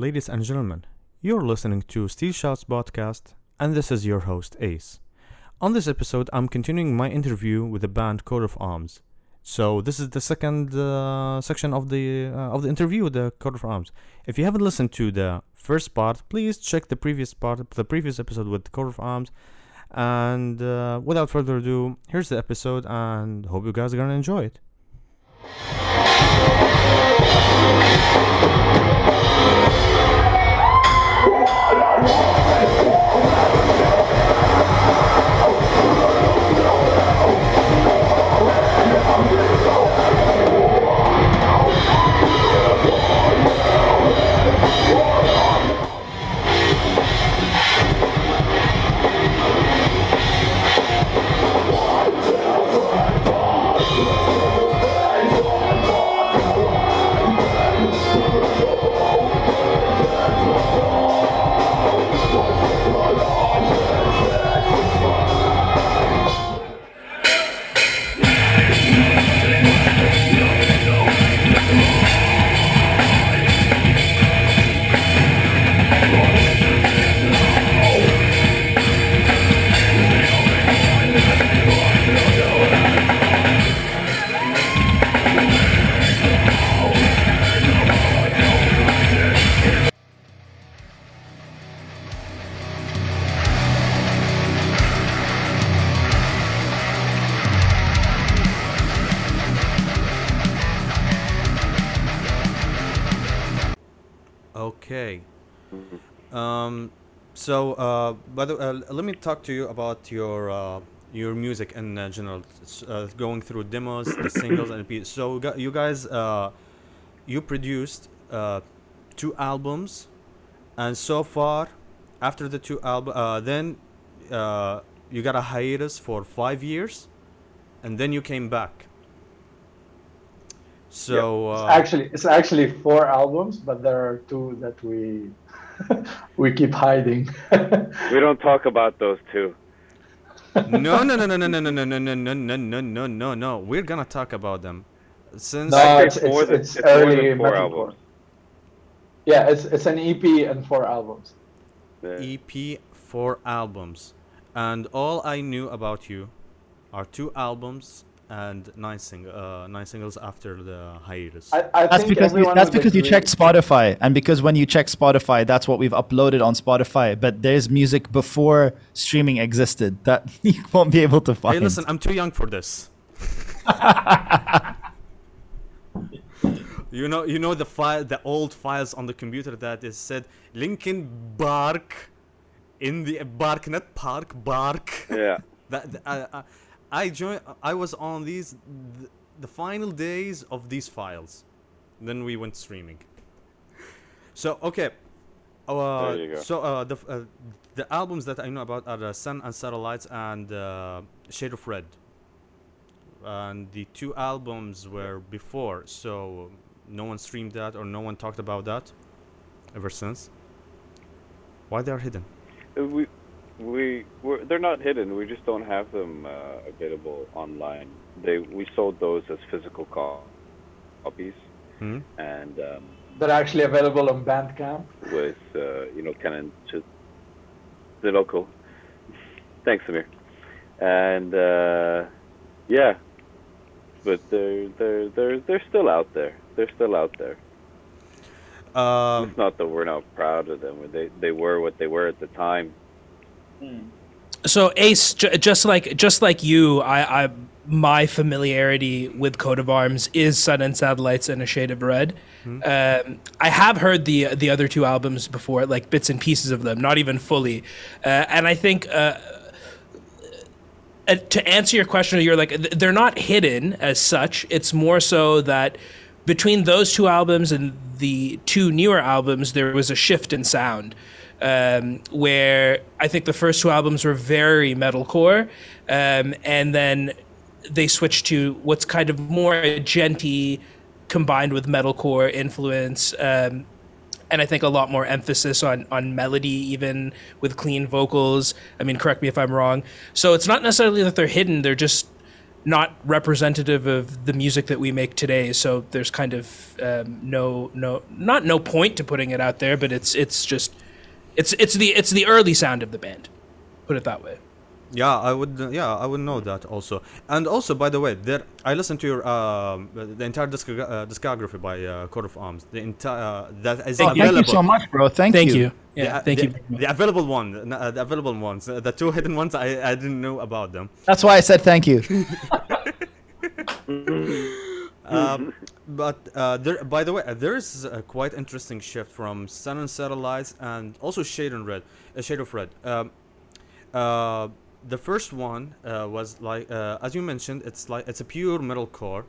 Ladies and gentlemen, you're listening to Steel Shots Podcast, and this is your host, Ace. On this episode, I'm continuing my interview with the band Coat of Arms. So this is the second uh, section of the uh, of the interview with the Coat of Arms. If you haven't listened to the first part, please check the previous part, the previous episode with Coat of Arms. And uh, without further ado, here's the episode, and hope you guys are gonna enjoy it. Yeah. So, uh, by the, uh, let me talk to you about your uh, your music in uh, general. Uh, going through demos, the singles, and EP. So, gu- you guys, uh, you produced uh, two albums, and so far, after the two albums, uh, then uh, you got a hiatus for five years, and then you came back. So, It's uh, actually it's actually four albums, but there are two that we we keep hiding. We don't talk about those two. no, no, no, no, no, no, no, no, no, no, no, no, no, no, no, no. We're gonna talk about them. Since no, it's it's more it's, than- it's it's more early than four metalcore. albums. Yeah, it's it's an EP and four albums. Yeah. EP four albums, and all I knew about you are two albums and nine sing uh, nine singles after the hiatus. I, I That's think because you, that's would because you checked Spotify, and because when you check Spotify, that's what we've uploaded on Spotify. But there's music before streaming existed that you won't be able to find. hey, listen, I'm too young for this. you know, you know the file, the old files on the computer that is said Linkin Bark in the Bark, not Park, Bark. Yeah. that th- I, I, joined. I was on these th- the final days of these files. Then we went streaming. So okay. Uh, There you go. So uh, the uh, the albums that I know about are uh, Sun and Satellites and uh, Shade of Red. And the two albums were before, so no one streamed that or no one talked about that ever since. Why they are hidden? Uh, We, we, we're, they're not hidden. We just don't have them uh, available online. They, we sold those as physical co- copies, Hmm? and um, They're actually available on Bandcamp. with uh, you know kind of to the local. Thanks, Amir. And uh, yeah, but they're they're they're they're still out there. They're still out there. Um, It's not that we're not proud of them. They they were what they were at the time. So Ace, j- just like just like you, I, I my familiarity with Coat of Arms is Sun and Satellites and A Shade of Red. Um, I have heard the the other two albums before, like bits and pieces of them, not even fully. Uh, and I think uh, uh, to answer your question, you're like they're not hidden as such. It's more so that between those two albums and the two newer albums, there was a shift in sound. Um, where I think the first two albums were very metalcore, um, and then they switched to what's kind of more djenty combined with metalcore influence. Um, and I think a lot more emphasis on on melody, even with clean vocals. I mean, correct me if I'm wrong. So it's not necessarily that they're hidden; they're just not representative of the music that we make today. So there's kind of um, no no not no point to putting it out there, but it's it's just it's it's the it's the early sound of the band. Put it that way. Yeah, I would. uh, Yeah, I would know that also. And also, by the way, there I listened to your um, the entire disc- uh, discography by uh, Coat of Arms. The entire uh, that is Thank available. Thank you so much, bro. Thank, Thank you. you. Yeah, the, thank the, you. The available one, uh, the available ones, uh, the two hidden ones, I, I didn't know about them. That's why I said thank you. Um, but uh, there, by the way, uh, there is a quite interesting shift from Sun and Satellites and also Shade and Red, uh, Shade of Red. Um, uh, the first one uh, was like, uh, as you mentioned, it's like it's a pure metalcore.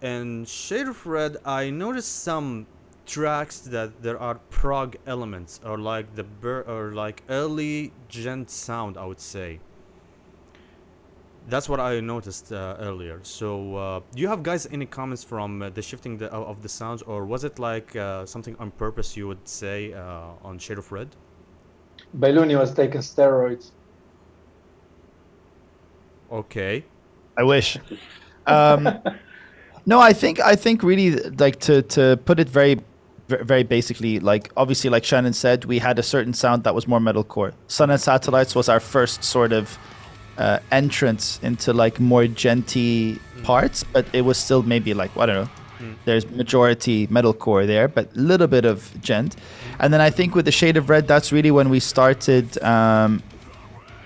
And Shade of Red, I noticed some tracks that there are prog elements or like the bur- or like early djent sound, I would say. That's what I noticed uh, earlier. So, uh, do you have guys any comments from uh, the shifting the, of of the sounds, or was it like uh, something on purpose you would say uh, on Shade of Red? Bailouni was taking steroids. Okay. I wish. Um, no, I think I think really like to to put it very very basically like obviously like Shannon said we had a certain sound that was more metalcore. Sun and Satellites was our first sort of uh, entrance into like more djenty parts, but it was still maybe like I don't know. There's majority metalcore there, but a little bit of djent. And then I think with the Shade of Red, that's really when we started um,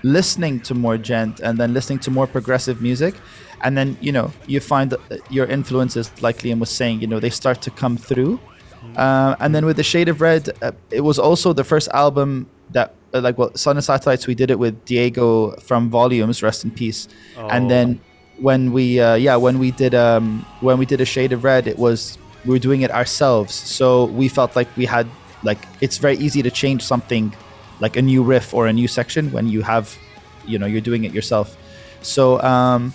listening to more djent and then listening to more progressive music. And then you know you find that your influences like liam was saying you know they start to come through. Uh, and then with the shade of red uh, it was also the first album that uh, like well sun and satellites we did it with diego from volumes rest in peace. And Oh. then when we uh, yeah when we did um when we did a shade of red it was we were doing it ourselves. So we felt like we had like it's very easy to change something like a new riff or a new section when you have you know you're doing it yourself. So um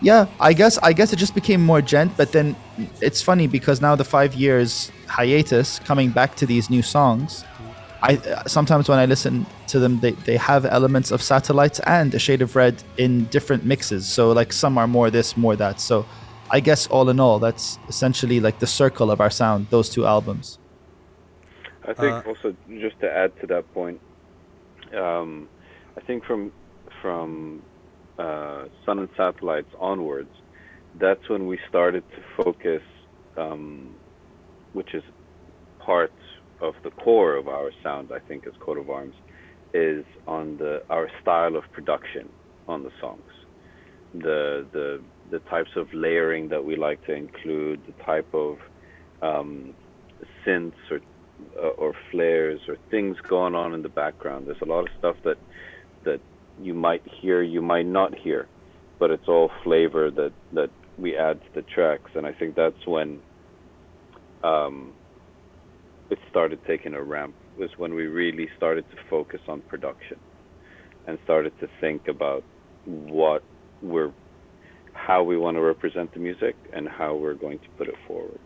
yeah i guess i guess it just became more djent but then it's funny because now the five years hiatus coming back to these new songs i uh, sometimes when i listen to them they, they have elements of satellites and a shade of red in different mixes. So like some are more this more that. So i guess all in all that's essentially like the circle of our sound those two albums. I think Uh, also just to add to that point, um, I think from from uh, Sun and Satellites onwards, that's when we started to focus, um, which is part of the core of our sound. I think as Coat of Arms is on the our style of production on the songs, the the the types of layering that we like to include, the type of um, synths or uh, or flares or things going on in the background. There's a lot of stuff that that you might hear, you might not hear, but it's all flavor that that we add to the tracks, and I think that's when um, it started taking a ramp. Was when we really started to focus on production and started to think about what we're how we want to represent the music and how we're going to put it forward.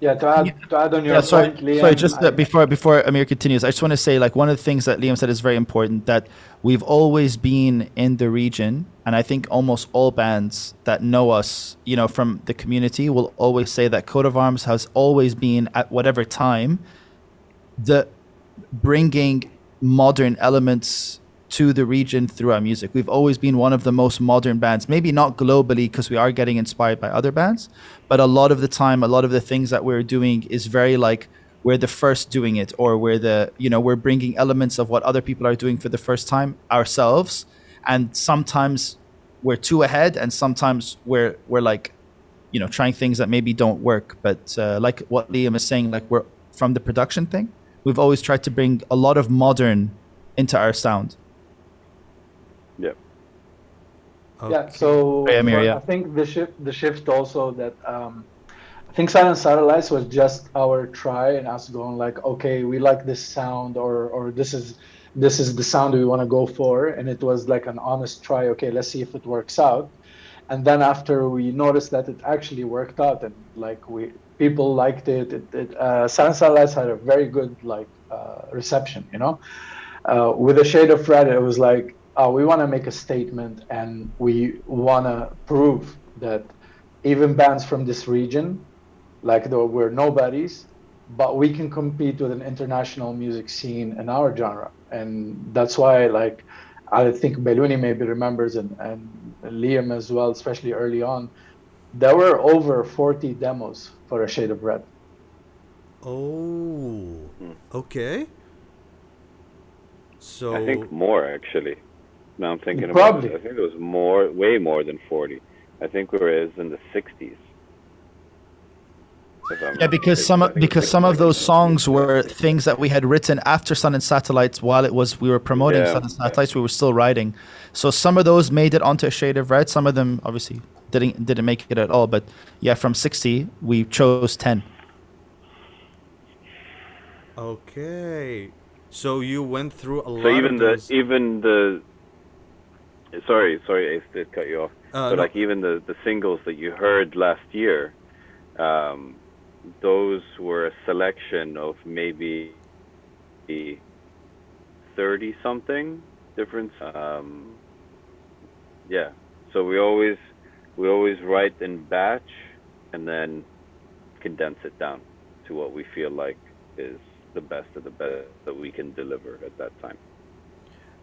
Yeah, to add to add on your yeah, sorry, point, Liam. sorry. Just I- before before Amir continues, I just want to say like one of the things that Liam said is very important that we've always been in the region, and I think almost all bands that know us, you know, from the community, will always say that Coat of Arms has always been at whatever time the bringing modern elements to the region through our music. We've always been one of the most modern bands, maybe not globally because we are getting inspired by other bands, but a lot of the time, a lot of the things that we're doing is very like we're the first doing it or we're the, you know, we're bringing elements of what other people are doing for the first time ourselves. And sometimes we're too ahead and sometimes we're, we're like, you know, trying things that maybe don't work. But uh, like what Liam is saying, like we're from the production thing, we've always tried to bring a lot of modern into our sound. Yeah. Yeah, so Hey, Amir, yeah. I think the shift the shift also that um, I think Sun and Satellites was just our try and us going like, okay, we like this sound or or this is this is the sound we want to go for, and it was like an honest try. Okay, let's see if it works out. And then after we noticed that it actually worked out and like we people liked it, it, it uh, Sun and Satellites had a very good like uh, reception, you know. Uh, with a shade of red, it was like uh, we want to make a statement and we want to prove that even bands from this region, like though we're nobodies, but we can compete with an international music scene in our genre, and that's why like I think Bailouni maybe remembers and, and Liam as well, especially early on. There were over 40 demos for A Shade of Red. Oh, okay. So I think more actually. Now I'm thinking Probably. about it. I think it was more, way more than 40. I think we were in the 60s. Yeah, because some of, think it was because some of those songs were things that we had written after Sun and Satellites while it was we were promoting Yeah, Sun and. Satellites. We were still writing, so some of those made it onto a shade of red. Some of them obviously didn't didn't make it at all. But yeah, from sixty we chose ten. okay. So you went through a lot So even of the even the sorry sorry Ace did cut you off. Uh, but no. like even the the singles that you heard last year, um, those were a selection of maybe thirty something different. Um, yeah. So we always we always write in batch and then condense it down to what we feel like is the best of the best that we can deliver at that time.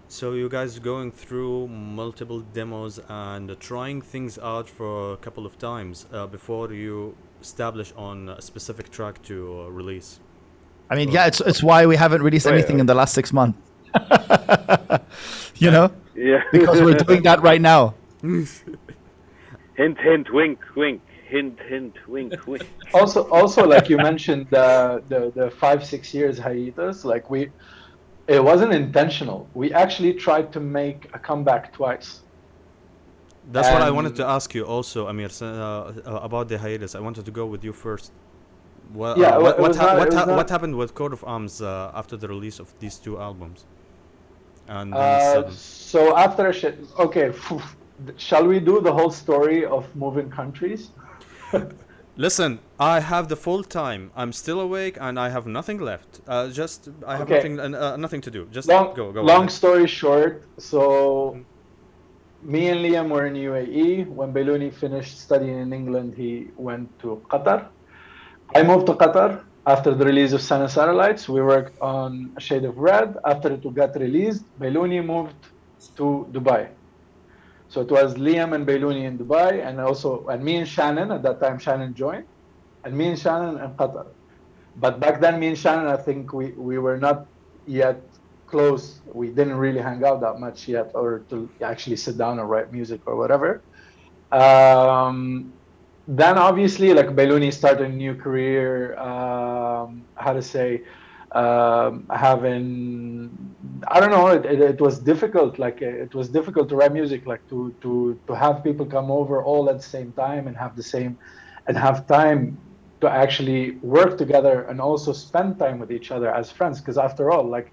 So you guys going through multiple demos and trying things out for a couple of times uh, before you establish on a specific track to uh, release. I mean, yeah, it's it's why we haven't released Oh, yeah. anything in the last six months. you know, Yeah. because we're doing that right now. hint, hint, wink, wink. Hint, hint, wink, wink. Also, also like you mentioned, the, the the five six years hiatus, like we, it wasn't intentional. We actually tried to make a comeback twice. That's what I wanted to ask you also, Amir, uh, uh, about the hiatus. I wanted to go with you first. What, Yeah, uh, what, what, ha- not- what, ha- not- what happened with Coat of Arms uh, after the release of these two albums? And Uh, so after shit, okay, shall we do the whole story of moving countries? Listen, I have the full time. I'm still awake and I have nothing left. Uh, just I have Okay. nothing uh, uh, nothing to do. Just long, go go. long ahead. story short, so me and Liam were in UAE. When Bailouni finished studying in England, he went to Qatar. I moved to Qatar after the release of Sun and Satellites. We worked on A Shade of Red. After it got released, Bailouni moved to Dubai. So it was Liam and Bailouni in Dubai, and also and me and Shannon at that time. Shannon joined, and me and Shannon in Qatar. But back then, me and Shannon, I think we, we were not yet close. We didn't really hang out that much yet, or to actually sit down and write music or whatever. Um, then obviously, like Bailouni started a new career. Um, how to say? Um, having I don't know. It, it, it was difficult. Like it was difficult to write music. Like to to to have people come over all at the same time and have the same and have time to actually work together and also spend time with each other as friends because after all like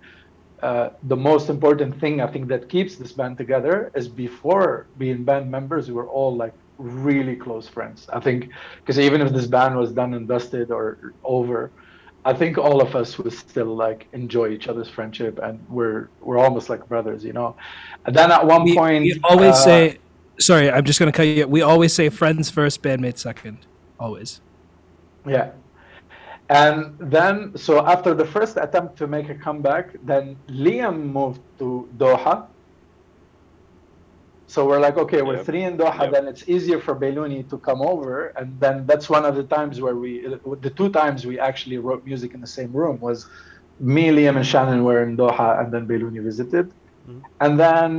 uh, the most important thing i think that keeps this band together is before being band members we were all like really close friends i think because even if this band was done and dusted or over i think all of us would still like enjoy each other's friendship and we're we're almost like brothers you know and then at one We, point we always uh, say, sorry, I'm just going to cut you. We always say friends first, bandmates second. Always. Yeah. And then, so after the first attempt to make a comeback, then Liam moved to Doha. So we're like, okay, we're Yep. three in Doha, Yep. then it's easier for Bailouni to come over. And then that's one of the times where we, the two times we actually wrote music in the same room was me, Liam, and Shannon were in Doha, and then Bailouni visited. Mhm. And then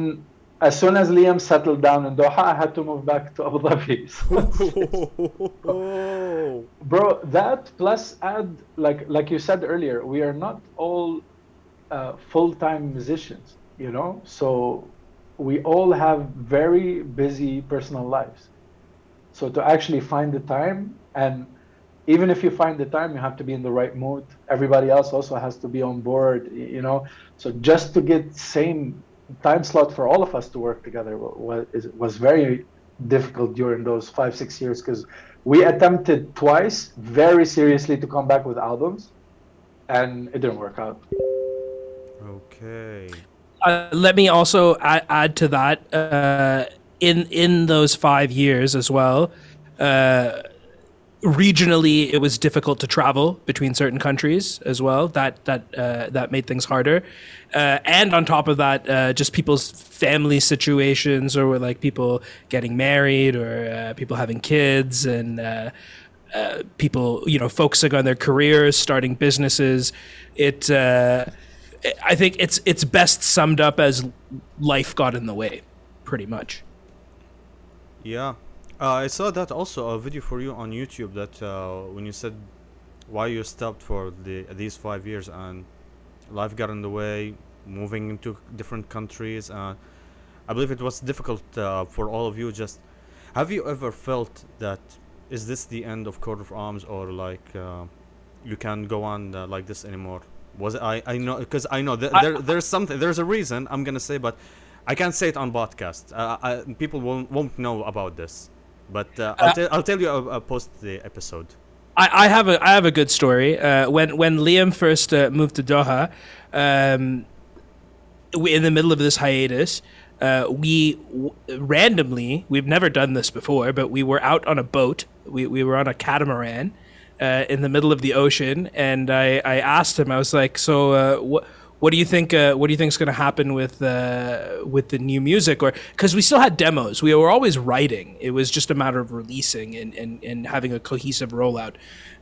as soon as Liam settled down in Doha, I had to move back to Abu Dhabi. oh. bro that plus add like like you said earlier we are not all uh, full-time musicians you know so we all have very busy personal lives. So to actually find the time and even if you find the time you have to be in the right mood. Everybody else also has to be on board you know? So just to get same time slot for all of us to work together was, was very difficult during those five six years because we attempted twice very seriously to come back with albums and it didn't work out. Okay. Uh, let me also add, add to that. Uh, in in those five years as well, uh, regionally it was difficult to travel between certain countries as well. That that uh, that made things harder. Uh, and on top of that, uh, just people's family situations, or like people getting married, or people having kids, and people you know focusing on their careers, starting businesses. It. I think it's it's best summed up as life got in the way, pretty much. Yeah, uh, I saw that also a video for you on YouTube that uh, when you said why you stopped for the these five years and life got in the way, moving into different countries. Uh, I believe it was difficult uh, for all of you. Just have you ever felt that is this the end of Coat of Arms or like uh, you can't go on uh, like this anymore? Was it, I I know because I know th- I- there there's something there's a reason I'm gonna say, but I can't say it on podcast. Uh, I, people won't won't know about this. But uh, I'll, Uh, tell I'll tell you uh, uh, post the episode. I, I have a I have a good story. Uh, when when Liam first uh, moved to Doha, um, we, in the middle of this hiatus, uh, we w- randomly we've never done this before, but we were out on a boat. We we were on a catamaran uh, in the middle of the ocean, and I, I asked him. I was like, "So uh, what?" What do you think? Uh, what do you think is going to happen with uh, with the new music? Or because we still had demos, we were always writing. It was just a matter of releasing and, and, and having a cohesive rollout.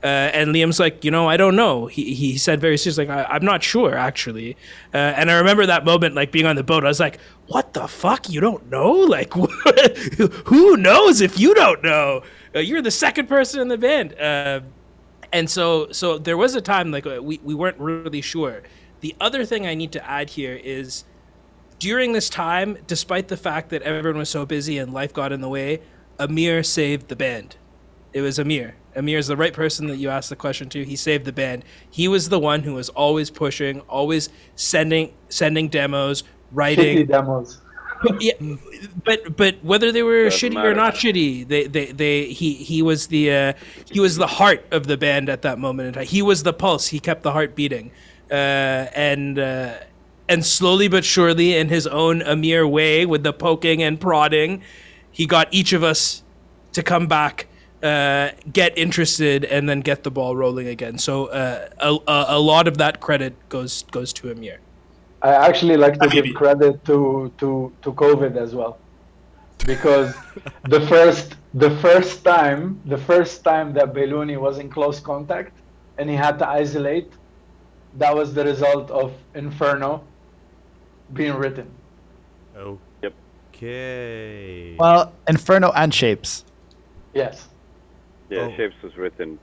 Uh, and Liam's like, you know, I don't know. He, he said very seriously, like, I, I'm not sure actually. Uh, and I remember that moment, like being on the boat. I was like, what the fuck? You don't know? Like, who knows if you don't know? You're the second person in the band. And so so there was a time like uh, we, we weren't really sure. The other thing i need to add here is during this time despite the fact that everyone was so busy and life got in the way amir saved the band. It was amir. Amir is the right person that you asked the question to. He saved the band. He was the one who was always pushing always sending sending demos Shitty writing demos. Yeah, but but whether they were Doesn't shitty or not shitty, they they, they he he was the uh, he was the heart of the band at that moment in time. He was the pulse. He kept the heart beating, uh, and uh, and slowly but surely, in his own Amir way, with the poking and prodding, he got each of us to come back. Uh, get interested and then get the ball rolling again. So uh, a, a, a lot of that credit goes goes to Amir. I actually like to give credit to to to COVID as well, because the first the first time the first time that Bailouni was in close contact and he had to isolate, that was the result of Inferno being written. Oh. Yep. Okay. Well, Inferno and Shapes. Yes. Yeah, Oh. Shapes was written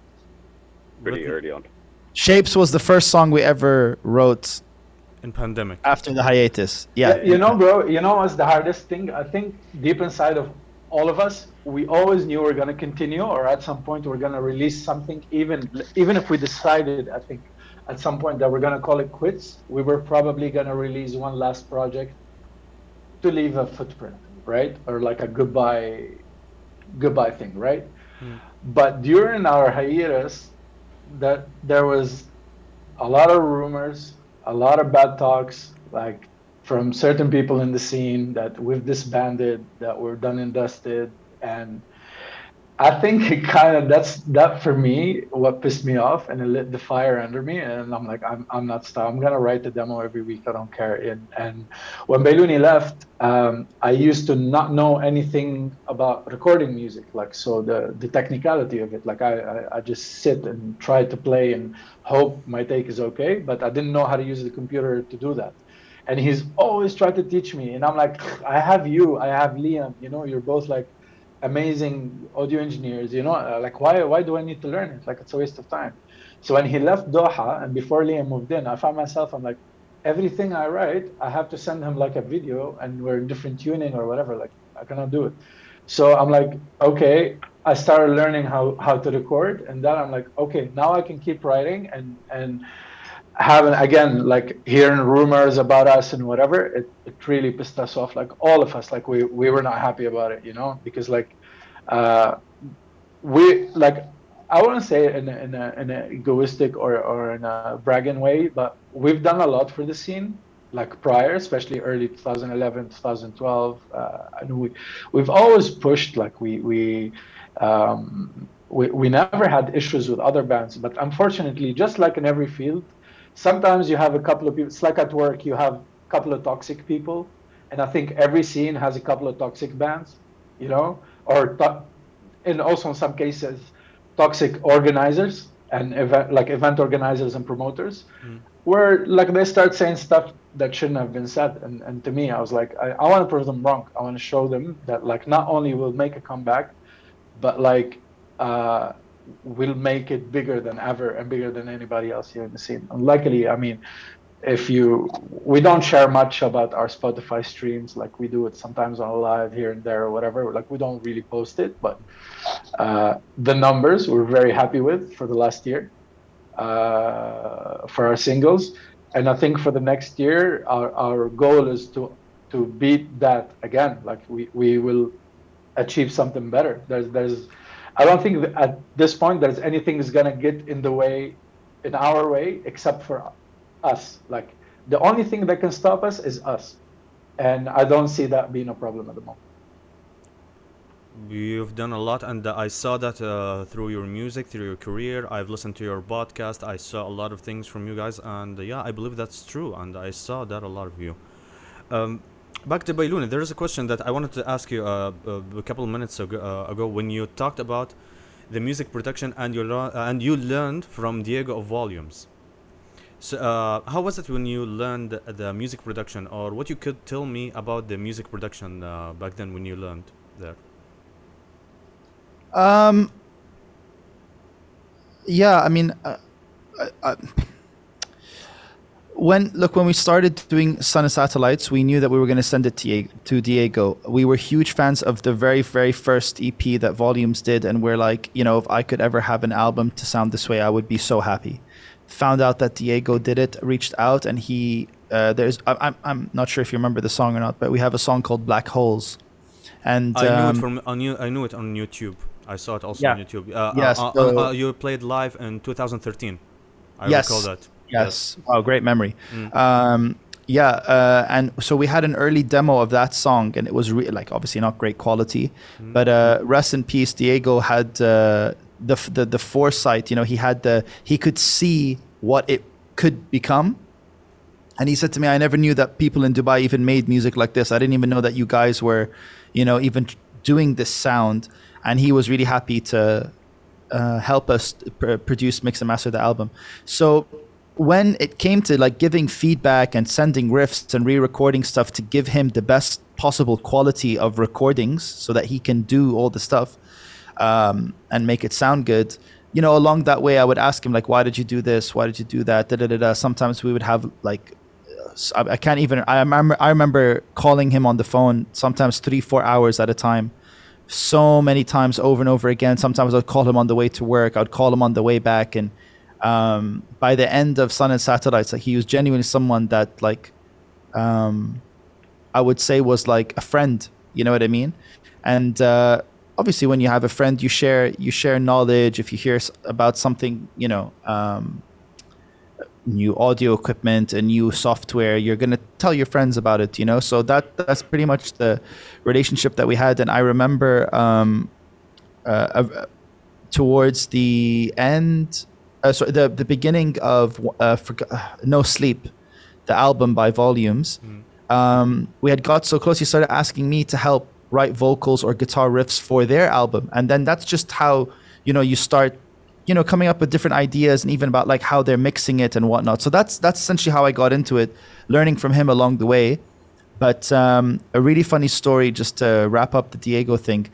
pretty Written early on. Shapes was the first song we ever wrote in pandemic. after the hiatus. Yeah. You know, bro. You know what's the hardest thing? I think deep inside of all of us, we always knew we're gonna continue, or at some point we're gonna release something. Even even if we decided, I think, at some point that we're gonna call it quits, we were probably gonna release one last project to leave a footprint, right? Or like a goodbye, goodbye thing, right? Hmm. But during our hiatus, that there was a lot of rumors, a lot of bad talks, like from certain people in the scene that we've disbanded, that we're done and dusted, and I think it kind of that's that for me what pissed me off and it lit the fire under me and I'm like I'm I'm not stop I'm gonna write the demo every week I don't care. And and when Bailouni left um, I used to not know anything about recording music like so the the technicality of it like I, I I just sit and try to play and hope my take is okay but I didn't know how to use the computer to do that. And he's always tried to teach me and I'm like I have you I have Liam you know you're both like amazing audio engineers you know uh, like why why do i need to learn it? Like it's a waste of time. So when he left doha and before liam moved in i found myself i'm like everything i write i have to send him like a video and we're in different tuning or whatever like i cannot do it. So i'm like okay. I started learning how how to record and then i'm like okay now i can keep writing and and having again like hearing rumors about us and whatever it, it really pissed us off like all of us like we we were not happy about it you know because like uh we like i wouldn't say in a, in a, in a egoistic or or in a bragging way but we've done a lot for the scene like prior, especially early 2011, 2012. Uh, and we we've always pushed like we we. Um, we, we never had issues with other bands, but unfortunately, just like in every field, sometimes you have a couple of people. It's like at work, you have a couple of toxic people, and I think every scene has a couple of toxic bands, you know, or to- and also in some cases, toxic organizers and event like event organizers and promoters, where like they start saying stuff that shouldn't have been said. And and to me, I was like, I, I want to prove them wrong. I want to show them that like not only will make a comeback, but like uh, will make it bigger than ever and bigger than anybody else here in the scene. And luckily, I mean, if you we don't share much about our Spotify streams, like we do it sometimes on live here and there or whatever. Like we don't really post it, but uh, the numbers we're very happy with for the last year uh, for our singles, and I think for the next year, our, our goal is to to beat that again. Like we, we will achieve something better. There's there's I don't think at this point there's anything is gonna get in the way, in our way, except for us. Like the only thing that can stop us is us, and I don't see that being a problem at the moment. You've done a lot, and I saw that uh, through your music, through your career. I've listened to your podcast. I saw a lot of things from you guys, and uh, yeah, I believe that's true. And I saw that a lot of you. Um, back to Bailouni, there is a question that I wanted to ask you uh, uh, a couple of minutes ago, uh, ago when you talked about the music production and you lear- and you learned from Diego of Volumes. So, uh, how was it when you learned the, music production, or what you could tell me about the music production uh, back then when you learned there? Um. Yeah, I mean, uh, uh, uh, when look when we started doing Sun and Satellites, we knew that we were going to send it to, Diego. We were huge fans of the very very first EP that Volumes did, and we're like, you know, if I could ever have an album to sound this way, I would be so happy. Found out that Diego did it, reached out, and he uh, there's I, I'm I'm not sure if you remember the song or not, but we have a song called Black Holes, and I knew um, it from on you. I knew it on YouTube. I saw it also Yeah. on YouTube. Uh, Yes, uh, uh, so- uh, you played live in 2013. I Yes. recall that. Yes. Wow, great memory. Mm. Um, yeah, uh, and so we had an early demo of that song, and it was re- like obviously not great quality, Mm. but uh, rest in peace. Diego had uh, the, the the foresight. You know, he had the he could see what it could become, and he said to me, "I never knew that people in Dubai even made music like this. I didn't even know that you guys were, you know, even doing this sound." And he was really happy to uh, help us pr- produce, mix, and master the album. So when it came to like giving feedback and sending riffs and re-recording stuff to give him the best possible quality of recordings so that he can do all the stuff um, and make it sound good you know along that way i would ask him like why did you do this? Why did you do that? Da, da, da, da. sometimes we would have like I, I, can't even I remember I remember calling him on the phone sometimes three four hours at a time so many times over and over again. Sometimes I'd call him on the way to work. I'd call him on the way back and um, by the end of Sun and Satellites like he was genuinely someone that like um, I would say was like a friend you know what I mean? And uh, obviously when you have a friend you share you share knowledge if you hear about something you know um, new audio equipment and new software you're going to tell your friends about it you know? So that that's pretty much the relationship that we had. And i remember um uh, uh, towards the end uh, sorry, the the beginning of uh, forg- uh, no sleep the album by volumes um, we had got so close he started asking me to help write vocals or guitar riffs for their album. And then that's just how you know you start you know coming up with different ideas and even about like how they're mixing it and whatnot. So that's that's essentially how i got into it learning from him along the way. But um, a really funny story just to wrap up the diego thing.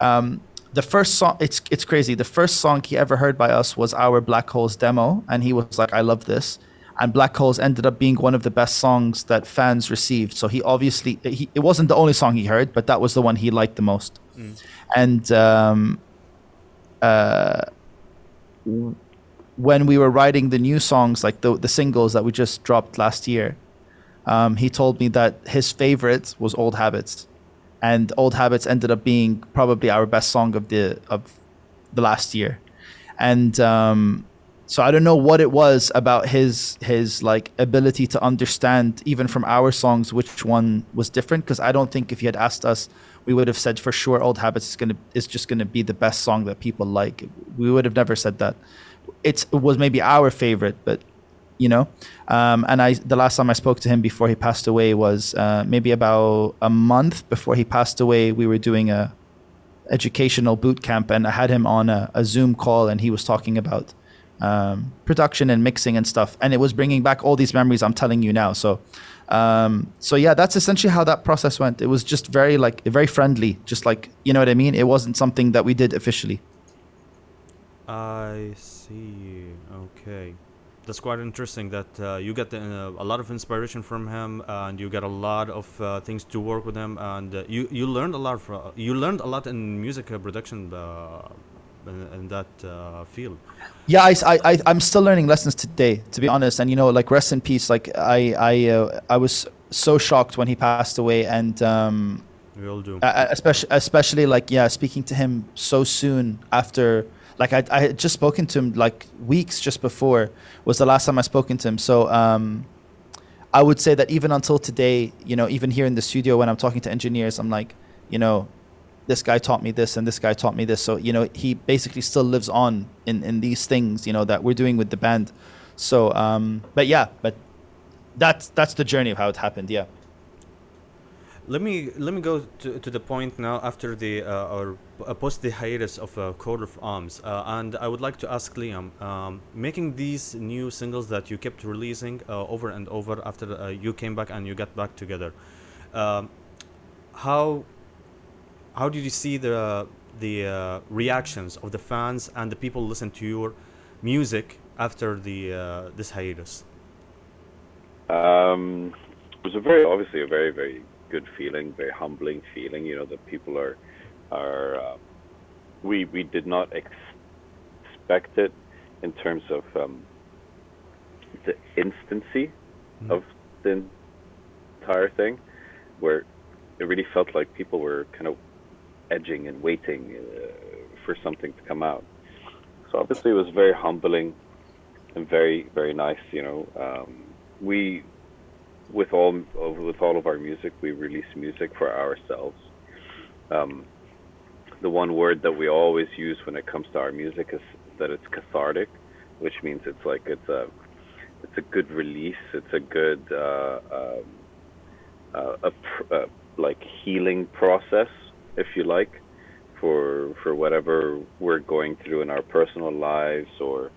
Um, the first song it's it's crazy. The first song he ever heard by us was our black holes demo and he was like i love this. And black holes ended up being one of the best songs that fans received. So he obviously he, it wasn't the only song he heard but that was the one he liked the most. And um, uh, when we were writing the new songs like the, the singles that we just dropped last year um, he told me that his favorite was old habits and old habits ended up being probably our best song of the of the last year and um, so I don't know what it was about his his like ability to understand even from our songs which one was different. Because I don't think if you had asked us, we would have said for sure "Old Habits" is gonna is just gonna be the best song that people like. We would have never said that. It's, it was maybe our favorite, but you know. Um, and I the last time I spoke to him before he passed away was uh, maybe about a month before he passed away. We were doing a educational boot camp, and I had him on a, a Zoom call, and he was talking about um, production and mixing and stuff, and it was bringing back all these memories I'm telling you now. So, um, so yeah, that's essentially how that process went. It was just very like very friendly, just like you know what I mean. It wasn't something that we did officially. I see. Okay, that's quite interesting. That uh, you get uh, a lot of inspiration from him, and you get a lot of uh, things to work with him, and uh, you you learned a lot. From, you learned a lot in music uh, production uh, in, in that uh, field. Yeah, I, I, I'm still learning lessons today, to be honest. And you know, like rest in peace. Like I, I, uh, I was so shocked when he passed away, and um, We all do. uh, especially, especially like yeah, speaking to him so soon after. Like I, I had just spoken to him like weeks just before was the last time I spoken to him. So um, I would say that even until today, you know, even here in the studio when I'm talking to engineers, I'm like, you know, this guy taught me this and this guy taught me this. So, you know, he basically still lives on in, in these things, you know, that we're doing with the band. So, um, but yeah, but that's, that's the journey of how it happened. Yeah. Let me let me go to, to the point now after the uh, or uh, post the hiatus of uh, Coat of Arms, uh, and I would like to ask Liam, um, making these new singles that you kept releasing uh, over and over after uh, you came back and you got back together, um, how how did you see the the uh, reactions of the fans and the people listen to your music after the uh, this hiatus? Um, it was a very obviously a very very good feeling, very humbling feeling. You know that people are are uh, we we did not ex- expect it in terms of um, the instancy Mhm. of the entire thing, where it really felt like people were kind of edging and waiting uh, for something to come out. So obviously it was very humbling and very very nice. You know, um, we with all with all of our music, we release music for ourselves. Um, the one word that we always use when it comes to our music is that it's cathartic, which means it's like it's a it's a good release. It's a good uh, um, uh, a pr- uh, like healing process, if you like, for for whatever we're going through in our personal lives or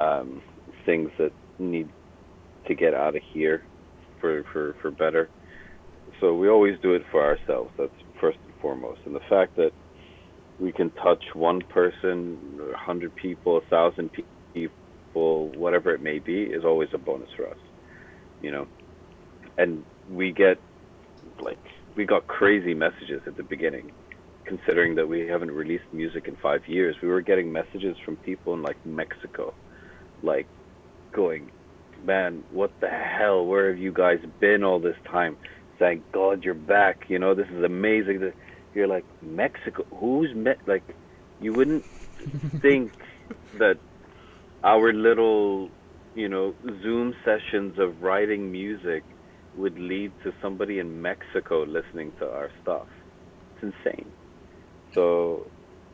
um, things that need to get out of here for, for, for better. So we always do it for ourselves. That's first and foremost. And the fact that we can touch one person, hundred people, a thousand people, whatever it may be, is always a bonus for us. You know, and we get like we got crazy messages at the beginning, considering that we haven't released music in five years. We were getting messages from people in like Mexico, like going, man, what the hell? Where have you guys been all this time? Thank God you're back. You know, this is amazing. That you're like Mexico. Who's met? Like, you wouldn't think that our little, you know, Zoom sessions of writing music would lead to somebody in Mexico listening to our stuff. It's insane. So,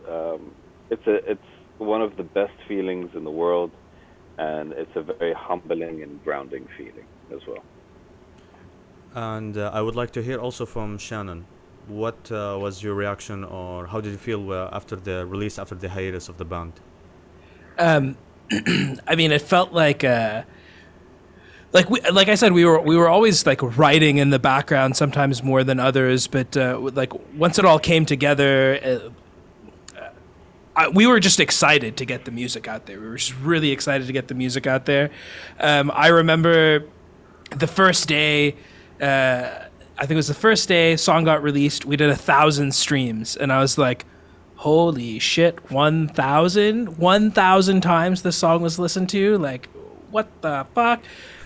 um, it's a it's one of the best feelings in the world and it's a very humbling and grounding feeling as well. And uh, I would like to hear also from Shannon. What uh, was your reaction, or how did you feel uh, after the release, after the hiatus of the band? Um, I mean, it felt like uh, like we, like I said, we were we were always like writing in the background, sometimes more than others. But uh, like once it all came together, uh, I, we were just excited to get the music out there. We were just really excited to get the music out there. Um, I remember the first day. Uh, I think it was the first day song got released. We did a thousand streams, and I was like, "Holy shit! 1,000? 1,000 times the song was listened to. Like, what the fuck?"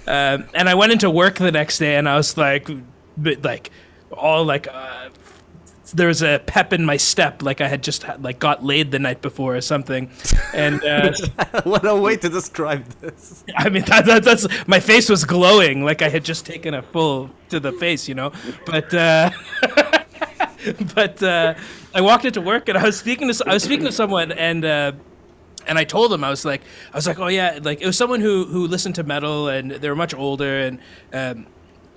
Um, and I went into work the next day, and I was like, like, all like uh, there was a pep in my step, like I had just like got laid the night before or something, and uh, what a way to describe this. I mean that, that, that's my face was glowing, like I had just taken a full to the face, you know. But uh, but uh, I walked into work and I was speaking to I was speaking to someone and. Uh, and I told them I was like I was like oh yeah like it was someone who who listened to metal and they were much older and um,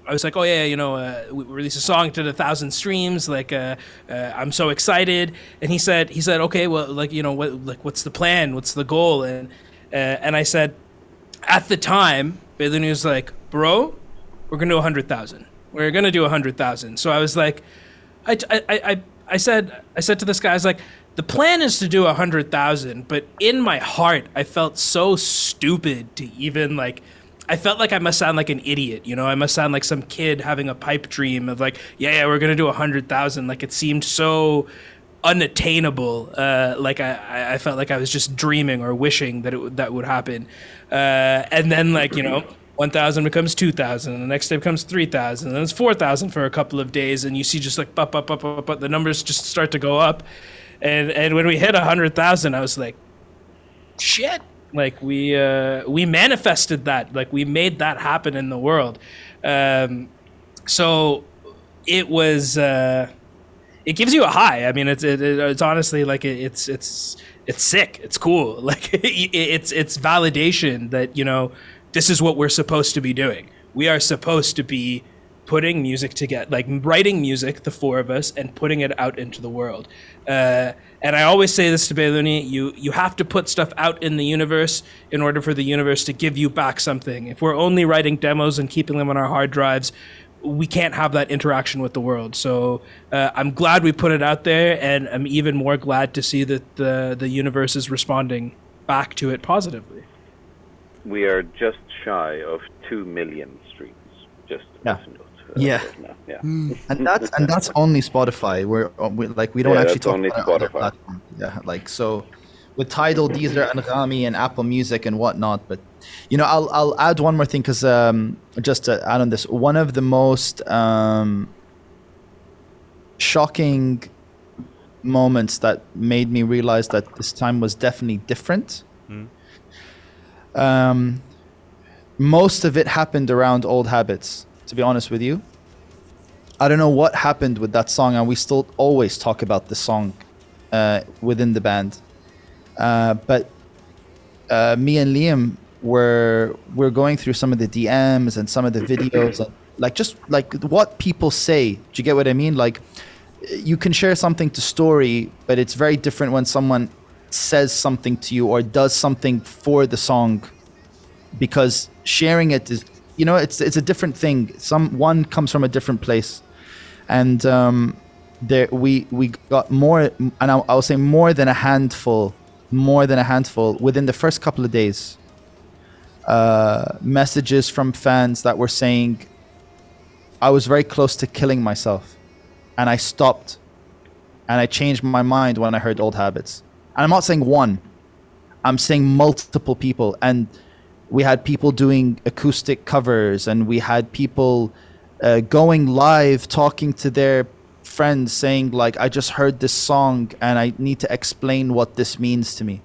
I was like, oh yeah, you know, uh, we released a song to a thousand streams. Like, uh, uh, I'm so excited. And he said, he said, okay, well, like, you know, what, like, what's the plan? What's the goal? And uh, and I said, at the time, he was like, bro, we're gonna do a hundred thousand. We're gonna do a hundred thousand. So I was like, I, I, I, I said, I said to this guy, I was like, the plan is to do a hundred thousand, but in my heart, I felt so stupid to even like I felt like I must sound like an idiot, you know. I must sound like some kid having a pipe dream of like, yeah, yeah, we're gonna do a hundred thousand. Like it seemed so unattainable. Uh, like I, I felt like I was just dreaming or wishing that it that would happen. Uh, and then like you know, one thousand becomes two thousand, the next day becomes three thousand, and then it's four thousand for a couple of days, and you see just like up, up, up, up, up, the numbers just start to go up. And and when we hit a hundred thousand, I was like, shit like we uh, we manifested that. Like we made that happen in the world. Um, so it was. Uh, it gives you a high. I mean, it's it, it's honestly like it, it's it's it's sick. It's cool. Like it's it's validation that you know this is what we're supposed to be doing. We are supposed to be putting music together, like writing music, the four of us, and putting it out into the world. Uh, and I always say this to Bailouni, you you have to put stuff out in the universe in order for the universe to give you back something. If we're only writing demos and keeping them on our hard drives, we can't have that interaction with the world. So uh, I'm glad we put it out there, and I'm even more glad to see that the the universe is responding back to it positively. We are just shy of two million streams. Just yeah. Yeah. yeah. and that's and that's only Spotify. We're, uh, we like we don't Yeah, actually talk only about other Spotify. platforms. Yeah, like so with Tidal, Deezer, Anghami, and Apple Music and whatnot. But you know, I'll I'll add one more thing because um, just to add on this, one of the most um, shocking moments that made me realize that this time was definitely different. Um, most of it happened around old habits. To be honest with you, I don't know what happened with that song, and we still always talk about the song uh, within the band. Uh, but uh, me and Liam were we're going through some of the DMs and some of the videos, and like just like what people say. Do you get what I mean? Like you can share something to story, but it's very different when someone says something to you or does something for the song because sharing it is you know it's it's a different thing. Some one comes from a different place. And um there we we got more and I'll, I'll say more than a handful more than a handful within the first couple of days. Uh messages from fans that were saying i was very close to killing myself. And i stopped. And i changed my mind when i heard old habits. And i'm not saying one. I'm saying multiple people. And we had people doing acoustic covers and we had people uh, going live talking to their friends saying like i just heard this song and i need to explain what this means to me.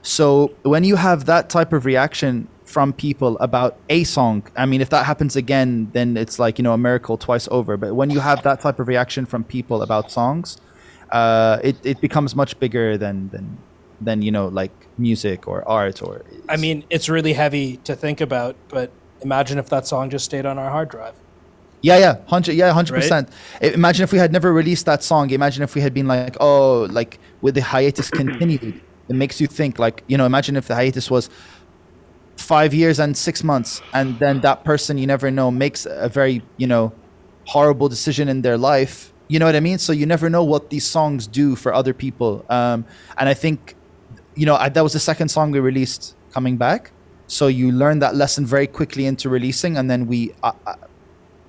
So when you have that type of reaction from people about a song i mean if that happens again then it's like you know a miracle twice over. But when you have that type of reaction from people about songs uh, it, it becomes much bigger than than than you know like music or art or I mean, it's really heavy to think about, but imagine if that song just stayed on our hard drive. Yeah, yeah, hundred, yeah, hundred percent. Imagine if we had never released that song. Imagine if we had been like, oh, like with the hiatus continued. It makes you think, like, you know, imagine if the hiatus was five years and six months, and then that person you never know makes a very, you know, horrible decision in their life. You know what I mean? So you never know what these songs do for other people. Um, and I think, you know, I, that was the second song we released coming back. So you learn that lesson very quickly into releasing, and then we. Uh,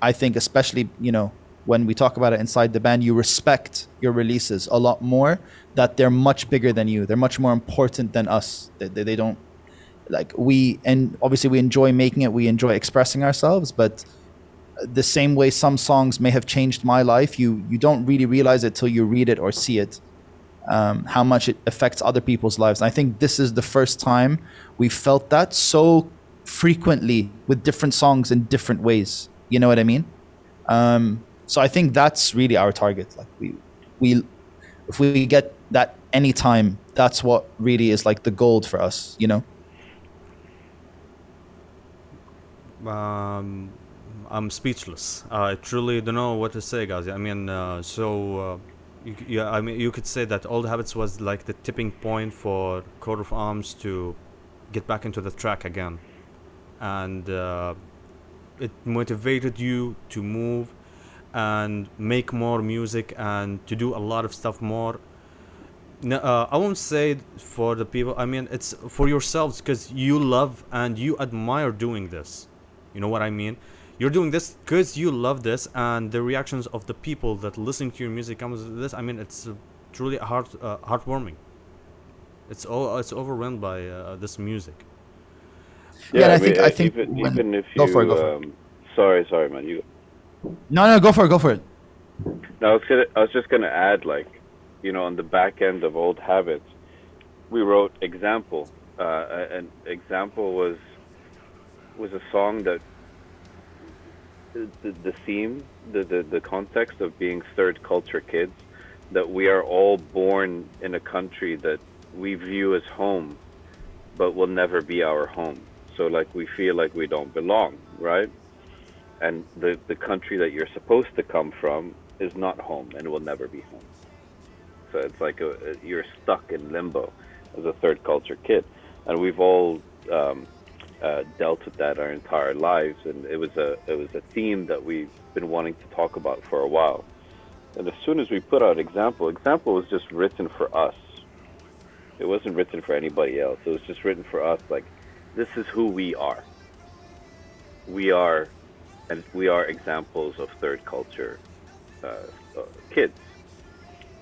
I think especially you know when we talk about it inside the band, you respect your releases a lot more. That they're much bigger than you. They're much more important than us. They, they, they don't like we and obviously we enjoy making it. We enjoy expressing ourselves, but the same way some songs may have changed my life, you you don't really realize it till you read it or see it. Um, how much it affects other people's lives. And I think this is the first time we felt that so frequently with different songs in different ways. You know what I mean? Um, so I think that's really our target. Like we, we, if we get that anytime, that's what really is like the gold for us. You know? Um, I'm speechless. I truly don't know what to say, guys. I mean, uh, so uh, you, yeah, I mean, you could say that Old Habits was like the tipping point for Coat of Arms to get back into the track again, and uh, it motivated you to move and make more music and to do a lot of stuff more. No, uh, I won't say for the people. I mean, it's for yourselves because you love and you admire doing this. You know what I mean? You're doing this because you love this, and the reactions of the people that listen to your music comes with this. I mean, it's uh, truly heart uh, heartwarming. It's all it's overwhelmed by uh, this music. Yeah, and I mean, think- I think even, when- even if Go you for it, go for it. um, sorry, sorry, man, you No, no, go for it. Go for it. No, I was, gonna, I was just going to add, like, you know, on the back end of Old Habits, we wrote Example. Uh, an example was was a song that the, the, the theme, the, the, the context of being third culture kids, that we are all born in a country that we view as home, but will never be our home. So, like, we feel like we don't belong, right? and the the country that you're supposed to come from is not home and will never be home. So it's like a, a- you're stuck in limbo as a third culture kid, and we've all um, uh, dealt with that our entire lives. And it was a it was a theme that we've been wanting to talk about for a while. And as soon as we put out example, example was just written for us. It wasn't written for anybody else. It was just written for us. Like this is who we are. We are and we are examples of third culture uh, uh, kids.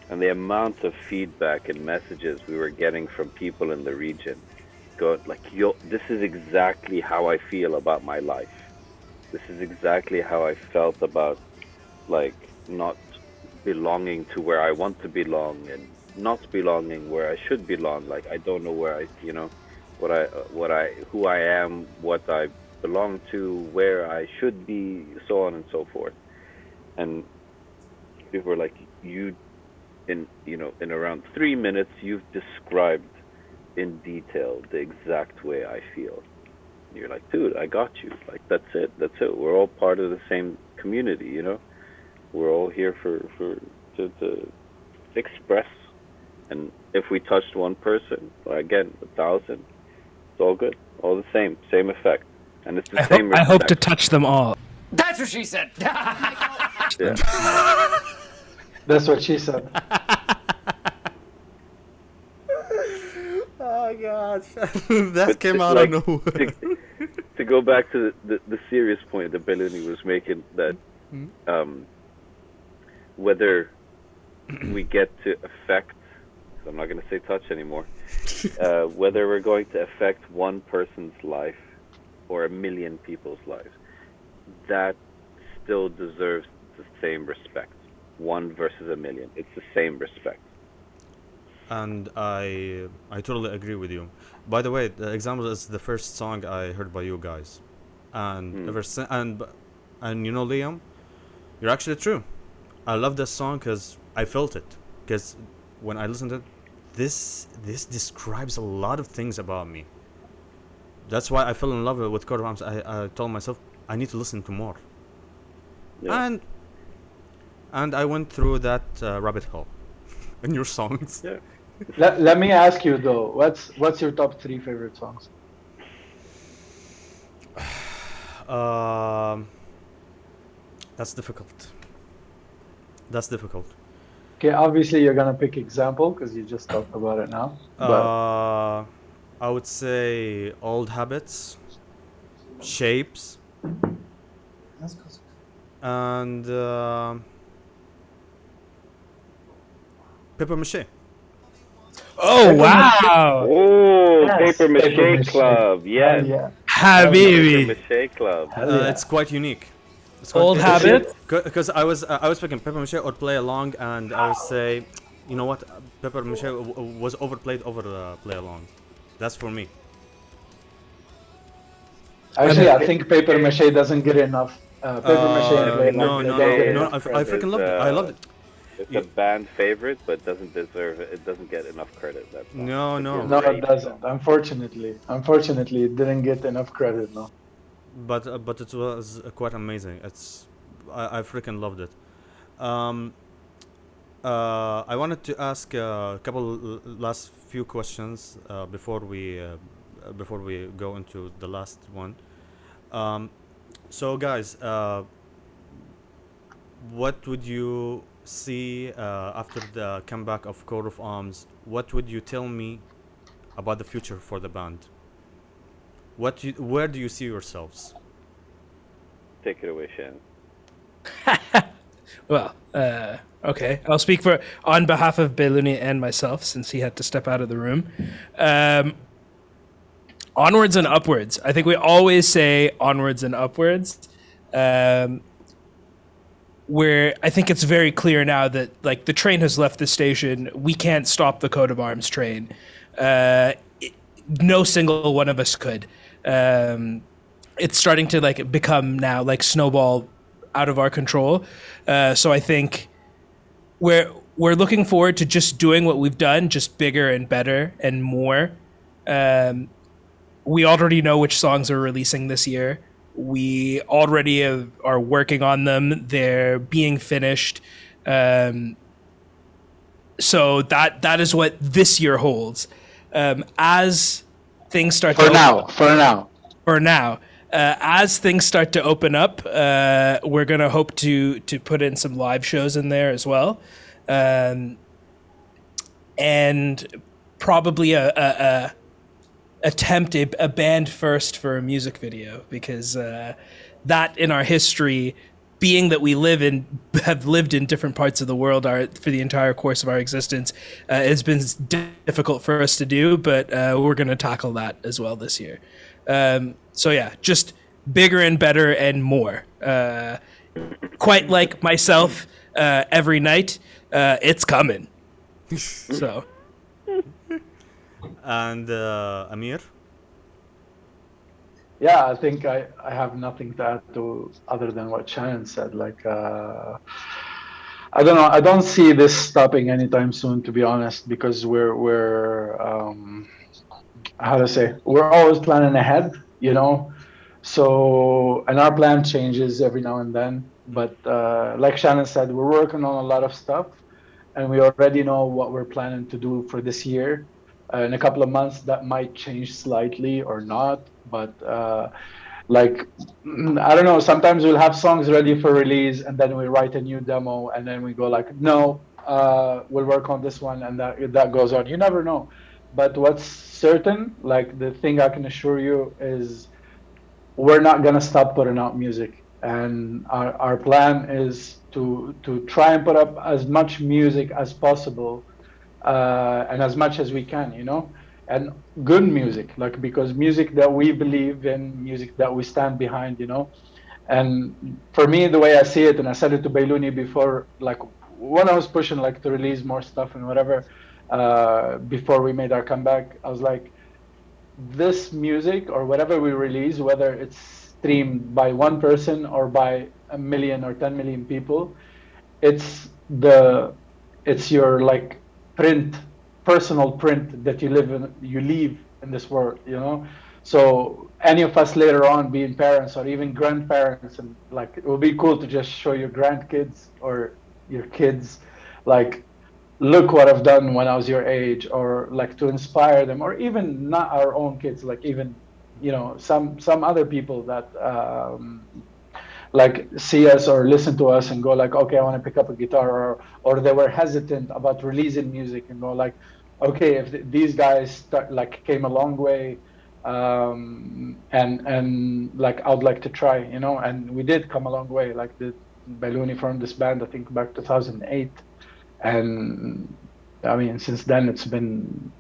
And the amount of feedback and messages we were getting from people in the region, go like, "Yo, this is exactly how I feel about my life. This is exactly how I felt about like not belonging to where I want to belong and not belonging where I should belong. Like I don't know where I, you know, what I, what I, who I am, what I belong to, where I should be, so on and so forth. And people were like, you, in you know, in around three minutes, you've described in detail the exact way I feel. And you're like, dude, I got you. Like that's it. That's it. We're all part of the same community, you know. We're all here for for to, to express. And if we touched one person, or again, a thousand, it's all good. All the same, same effect. And it's the I, same hope, I hope to touch them all. That's what she said. Yeah. That's what she said. Oh god, that But came out like- of nowhere. to, to go back to the, the, the serious point that Bailouni was making, that um, whether we get to affect, I'm not going to say touch anymore, uh, whether we're going to affect one person's life or a million people's lives, that still deserves the same respect. One versus a million, it's the same respect. And I I totally agree with you. By the way, the example is the first song I heard by you guys, and Hmm. ever since and and you know Liam, you're actually true. I love this song because I felt it. Because when I listened to it, this this describes a lot of things about me. That's why I fell in love with Coat of Arms. I, I told myself I need to listen to more, Yeah. and and I went through that uh, rabbit hole in your songs. yeah. Let, let me ask you though, what's what's your top three favorite songs? Um, that's difficult. That's difficult. Okay, obviously you're gonna pick example because you just talked about it now. But Uh, I would say old habits, shapes, and uh, paper mache. Oh wow, Oh, Yes, Paper Mache Paper Mache. Club, yes. yeah, Paper Mache Club. Uh, yeah. It's quite unique. It's called Old Paper habit? Because I was uh, I was picking paper mache or play along, and I would say, you know what, paper mache w- w- was overplayed over uh, play along. That's for me. Actually, I think paper mache doesn't get enough. Uh, paper mache Uh, play no, like, no, they no, no, enough I, f- I credit. freaking loved it. I loved it. It's You- a band favorite, but doesn't deserve it. It doesn't get enough credit. That's all. No, no. No, it doesn't. Unfortunately, unfortunately, it didn't get enough credit. No. but uh, but it was uh, quite amazing. It's I, I freaking loved it. Um, uh, I wanted to ask uh, a couple last few questions uh, before we uh, uh, before we go into the last one. Um, so guys, uh, what would you see uh, after the comeback of Coat of Arms? What would you tell me about the future for the band? What you, where do you see yourselves? Take it away, Shannon. Well, uh, okay. I'll speak for on behalf of Bailouni and myself since he had to step out of the room. Um, onwards and upwards. I think we always say onwards and upwards. Um, where I think it's very clear now that like the train has left the station. We can't stop the coat of arms train. Uh, it- no single one of us could. Um, it's starting to like become now like snowball out of our control. Uh, so I think we're we're looking forward to just doing what we've done, just bigger and better and more. Um, we already know which songs are releasing this year. We already have, are working on them. They're being finished. Um, so that that is what this year holds. Um, as things start For to now, for now. for now. Uh, as things start to open up, uh, we're gonna hope to to put in some live shows in there as well, um, and probably a, a, a attempt a, a band first for a music video because uh, that in our history, being that we live in have lived in different parts of the world our, for the entire course of our existence, uh, has been difficult for us to do. But uh, we're going to tackle that as well this year. Um, so yeah, just bigger and better and more. Uh, quite like myself, uh, every night, uh, it's coming. so And uh, Amir, Yeah, I think I, I have nothing to add to other than what Shannon said. Like, uh, I don't know. I don't see this stopping anytime soon, to be honest, because we're we're um, how to say we're always planning ahead, you know. So and our plan changes every now and then. But uh, like Shannon said, we're working on a lot of stuff, and we already know what we're planning to do for this year. Uh, in a couple of months, that might change slightly or not. But uh, like mm, I don't know. Sometimes we'll have songs ready for release, and then we write a new demo, and then we go like, no, uh, we'll work on this one, and that that goes on. You never know. But what's certain, like the thing I can assure you is, we're not gonna stop putting out music, and our our plan is to to try and put up as much music as possible, uh, and as much as we can, you know and good music like because music that we believe in music that we stand behind you know. And for me the way i see it and i said it to Bailouni before like when i was pushing like to release more stuff and whatever uh, before we made our comeback i was like this music or whatever we release whether it's streamed by one person or by a million or 10 million people it's the it's your like print personal print that you live in you leave in this world you know? So any of us later on being parents or even grandparents and like it would be cool to just show your grandkids or your kids like look what i've done when i was your age or like to inspire them or even not our own kids like even you know some some other people that um like see us or listen to us and go like okay i want to pick up a guitar or or they were hesitant about releasing music and go like okay if th- these guys start, like came a long way um and and like i'd like to try you know and we did come a long way like the Bailouni formed this band i think back 2008 and i mean since then it's been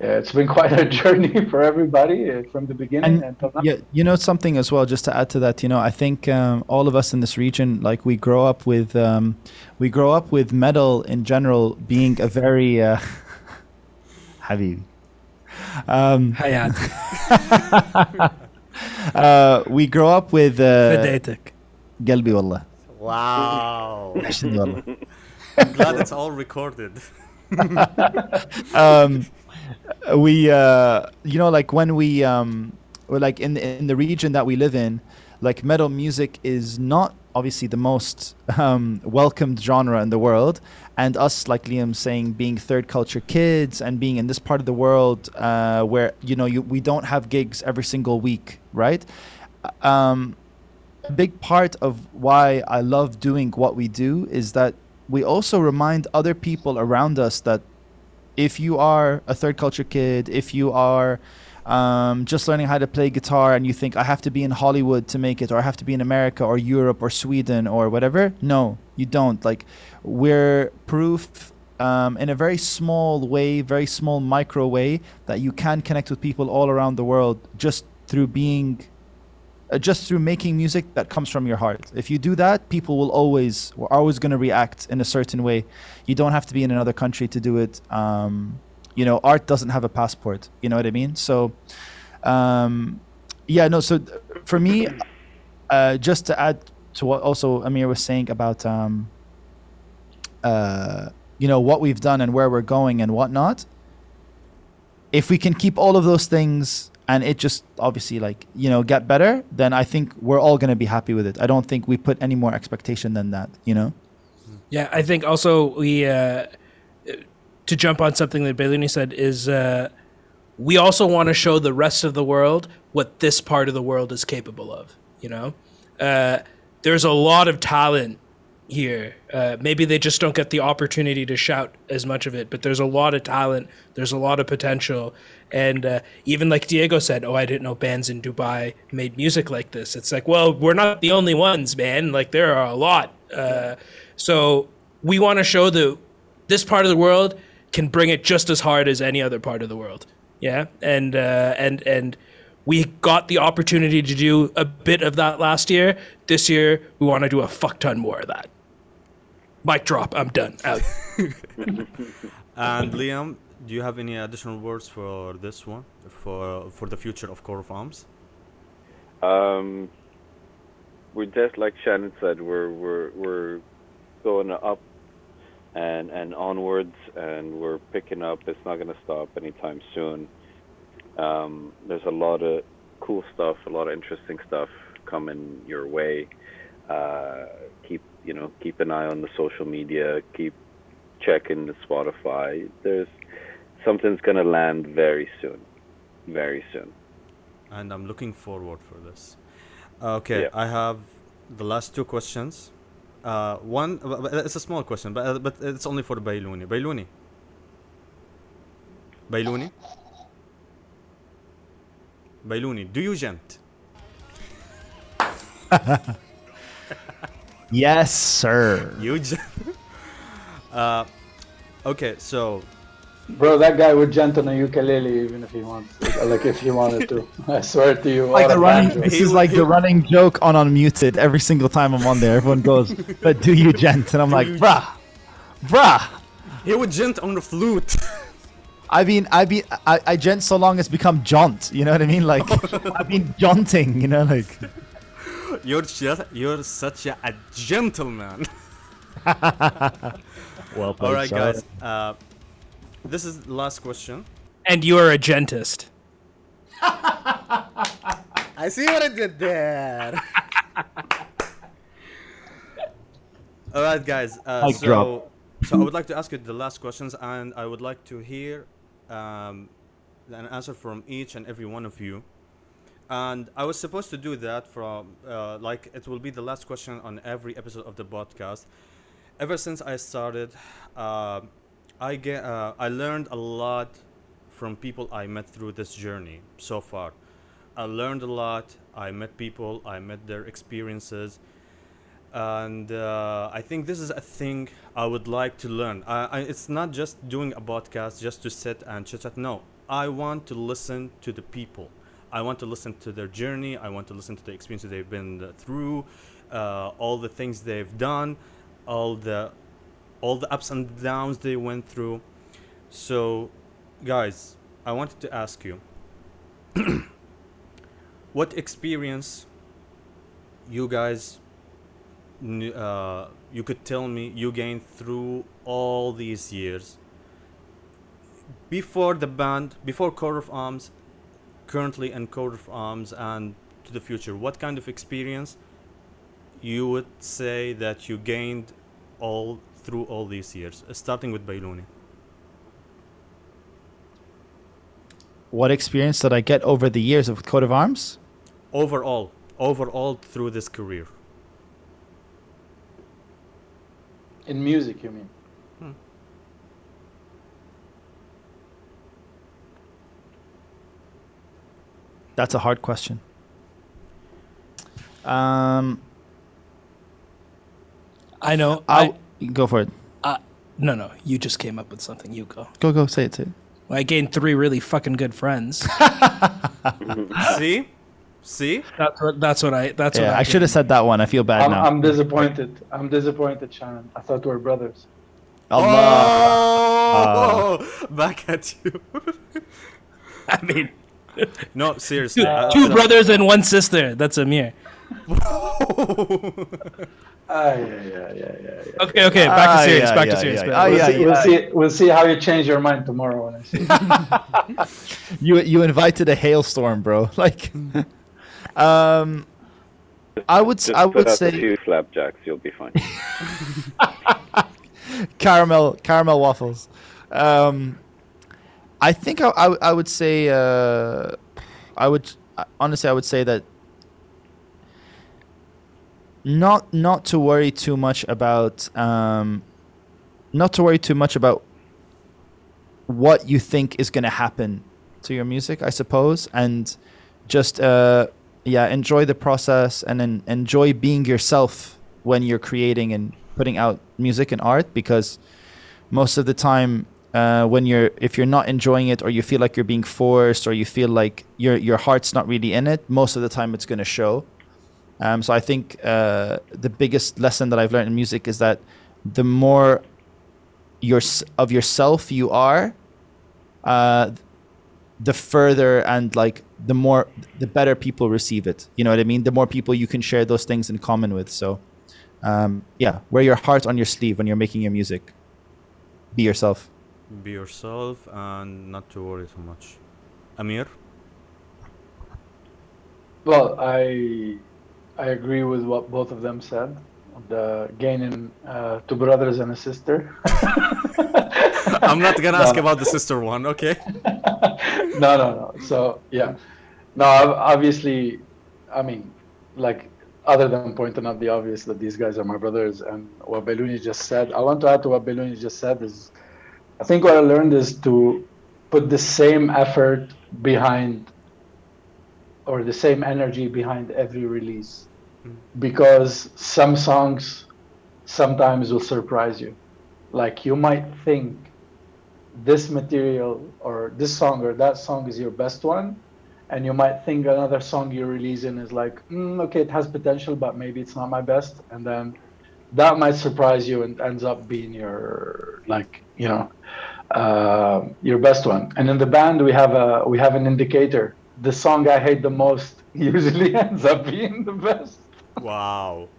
yeah, it's been quite a journey for everybody uh, from the beginning And until now. yeah, you know something as well. Just to add to that, you know, I think um, all of us in this region, like we grow up with, um, we grow up with metal in general being a very, uh, Habibi. Um, Hayat. uh, we grow up with uh, Fidaytek. قلبي والله Wow. وحشني والله. I'm glad it's all recorded. um, we uh, you know like when we um, or like in the, in the region that we live in like metal music is not obviously the most um, welcomed genre in the world. And us like liam saying being third culture kids and being in this part of the world uh, where you know you, we don't have gigs every single week right? Um, a big part of why I love doing what we do is that we also remind other people around us that if you are a third culture kid, if you are um, just learning how to play guitar and you think I have to be in Hollywood to make it, or I have to be in America or Europe or Sweden or whatever, no, you don't. Like, we're proof um, in a very small way, very small micro way, that you can connect with people all around the world just through being uh, just through making music that comes from your heart. If you do that, people will always are always going to react in a certain way. You don't have to be in another country to do it. Um, you know, art doesn't have a passport. You know what I mean? So, um, yeah, no. So for me, uh, just to add to what also Amir was saying about, um, uh, you know, what we've done and where we're going and whatnot. If we can keep all of those things and it just obviously like you know get better then i think we're all going to be happy with it i don't think we put any more expectation than that you know Yeah, I think also we uh, to jump on something that Bailouni said is uh, we also want to show the rest of the world what this part of the world is capable of. You know, uh, there's a lot of talent here. Uh, maybe they just don't get the opportunity to shout as much of it, but there's a lot of talent. There's a lot of potential, and uh, even like Diego said, "Oh, I didn't know bands in Dubai made music like this." It's like, well, we're not the only ones, man. Like there are a lot. Uh, so we want to show that this part of the world can bring it just as hard as any other part of the world. Yeah, and uh, and and we got the opportunity to do a bit of that last year. This year, we want to do a fuck ton more of that. Mic drop. I'm done. Out. And Liam, do you have any additional words for this one, for for the future of Coat of Arms? Um, we're just like Shannon said, we're we're we're going up and and onwards, and we're picking up. It's not going to stop anytime soon. Um, there's a lot of cool stuff, a lot of interesting stuff coming your way. Uh, keep you know keep an eye on the social media. Keep checking the Spotify. There's something's going to land very soon, very soon. and I'm looking forward for this. Okay, Yeah. I have the last two questions. Uh, one, uh, it's a small question, but uh, but it's only for Bailouni. Bailouni. Bailouni. Bailouni, do you djent? yes sir You djent? uh, okay, so Bro, that guy would djent on a ukulele even if he wants, like if he wanted to. I swear to you. like the running this He is like the running joke on unmuted every single time i'm on there everyone goes but do you djent and i'm like you bruh bruh he would djent on the flute. I mean, I mean, I, I djent so long it's become jaunt. You know what I mean? Like, I've been jaunting. You know, like. you're just you're such a, a gentleman. Well, played, All right, guys. Uh, this is the last question. and you are a gentist. I see what I did there. All right, guys. Uh, Mic so, drop. so I would like to ask you the last questions, and I would like to hear um, an answer from each and every one of you. And I was supposed to do that from uh, like it will be the last question on every episode of the podcast. Ever since I started, uh, I get uh, I learned a lot from people I met through this journey so far. I learned a lot. I met people. I met their experiences, and uh, I think this is a thing I would like to learn. I, I, it's not just doing a podcast just to sit and chit chat. No, I want to listen to the people. I want to listen to their journey. I want to listen to the experiences they've been uh, through, uh, all the things they've done, all the all the ups and downs they went through. So, guys, I wanted to ask you what experience you guys uh, you could tell me you gained through all these years before the band before Coat of Arms currently in Coat of Arms and to the future what kind of experience you would say that you gained all through all these years starting with Bailouni What experience did I get over the years of coat of arms? overall overall through this career In music, you mean? That's a hard question. Um, I know. I I, go for it. uh, no, no. You just came up with something. You go. Go go say it. Say it. Well, I gained three really fucking good friends. see see that's what. That's what I. That's Yeah, what I I should have said that one. I feel bad I'm, now. I'm disappointed. I'm disappointed, Shannon. I thought we were brothers. Allah. oh, back at you I mean, no seriously two, uh, two uh, brothers and one sister. That's Amir. Ah, yeah, yeah, yeah, yeah. yeah. Okay, okay. Back Ah, to serious. yeah, back yeah, to serious. yeah. Ah, We'll, see, we'll see. We'll see how you change your mind tomorrow when I see. you. you you invited a hailstorm, bro. Like, um, I would s- Just I put would out a say few flapjacks, you'll be fine. caramel caramel waffles. Um, I think I, I, I would say uh, I would honestly I would say that not not to worry too much about um, not to worry too much about what you think is going to happen to your music, I suppose, and just uh, yeah, enjoy the process and enjoy being yourself when you're creating and putting out music and art because most of the time uh, when you're if you're not enjoying it or you feel like you're being forced or you feel like your your heart's not really in it most of the time it's going to show um, so i think uh, the biggest lesson that i've learned in music is that the more your of yourself you are uh, the further and like the more the better people receive it. You know what i mean? The more people you can share those things in common with. So um, yeah wear your heart on your sleeve when you're making your music. Be yourself. Be yourself and not to worry too much. Amir? Well, I I agree with what both of them said. The gaining uh, two brothers and a sister. i'm not gonna ask No. about the sister one okay no, no, no. So yeah, no. Obviously, I mean, like other than pointing out the obvious that these guys are my brothers and what Bailouni just said, I want to add to what Bailouni just said is, I think what I learned is to put the same effort behind or the same energy behind every release. Because some songs sometimes will surprise you. Like you might think this material or this song or that song is your best one and you might think another song you're releasing is like mm, okay it has potential but maybe it's not my best and then that might surprise you and ends up being your like you know uh, your best one. And in the band we have a we have an indicator the song i hate the most usually ends up being the best. Wow.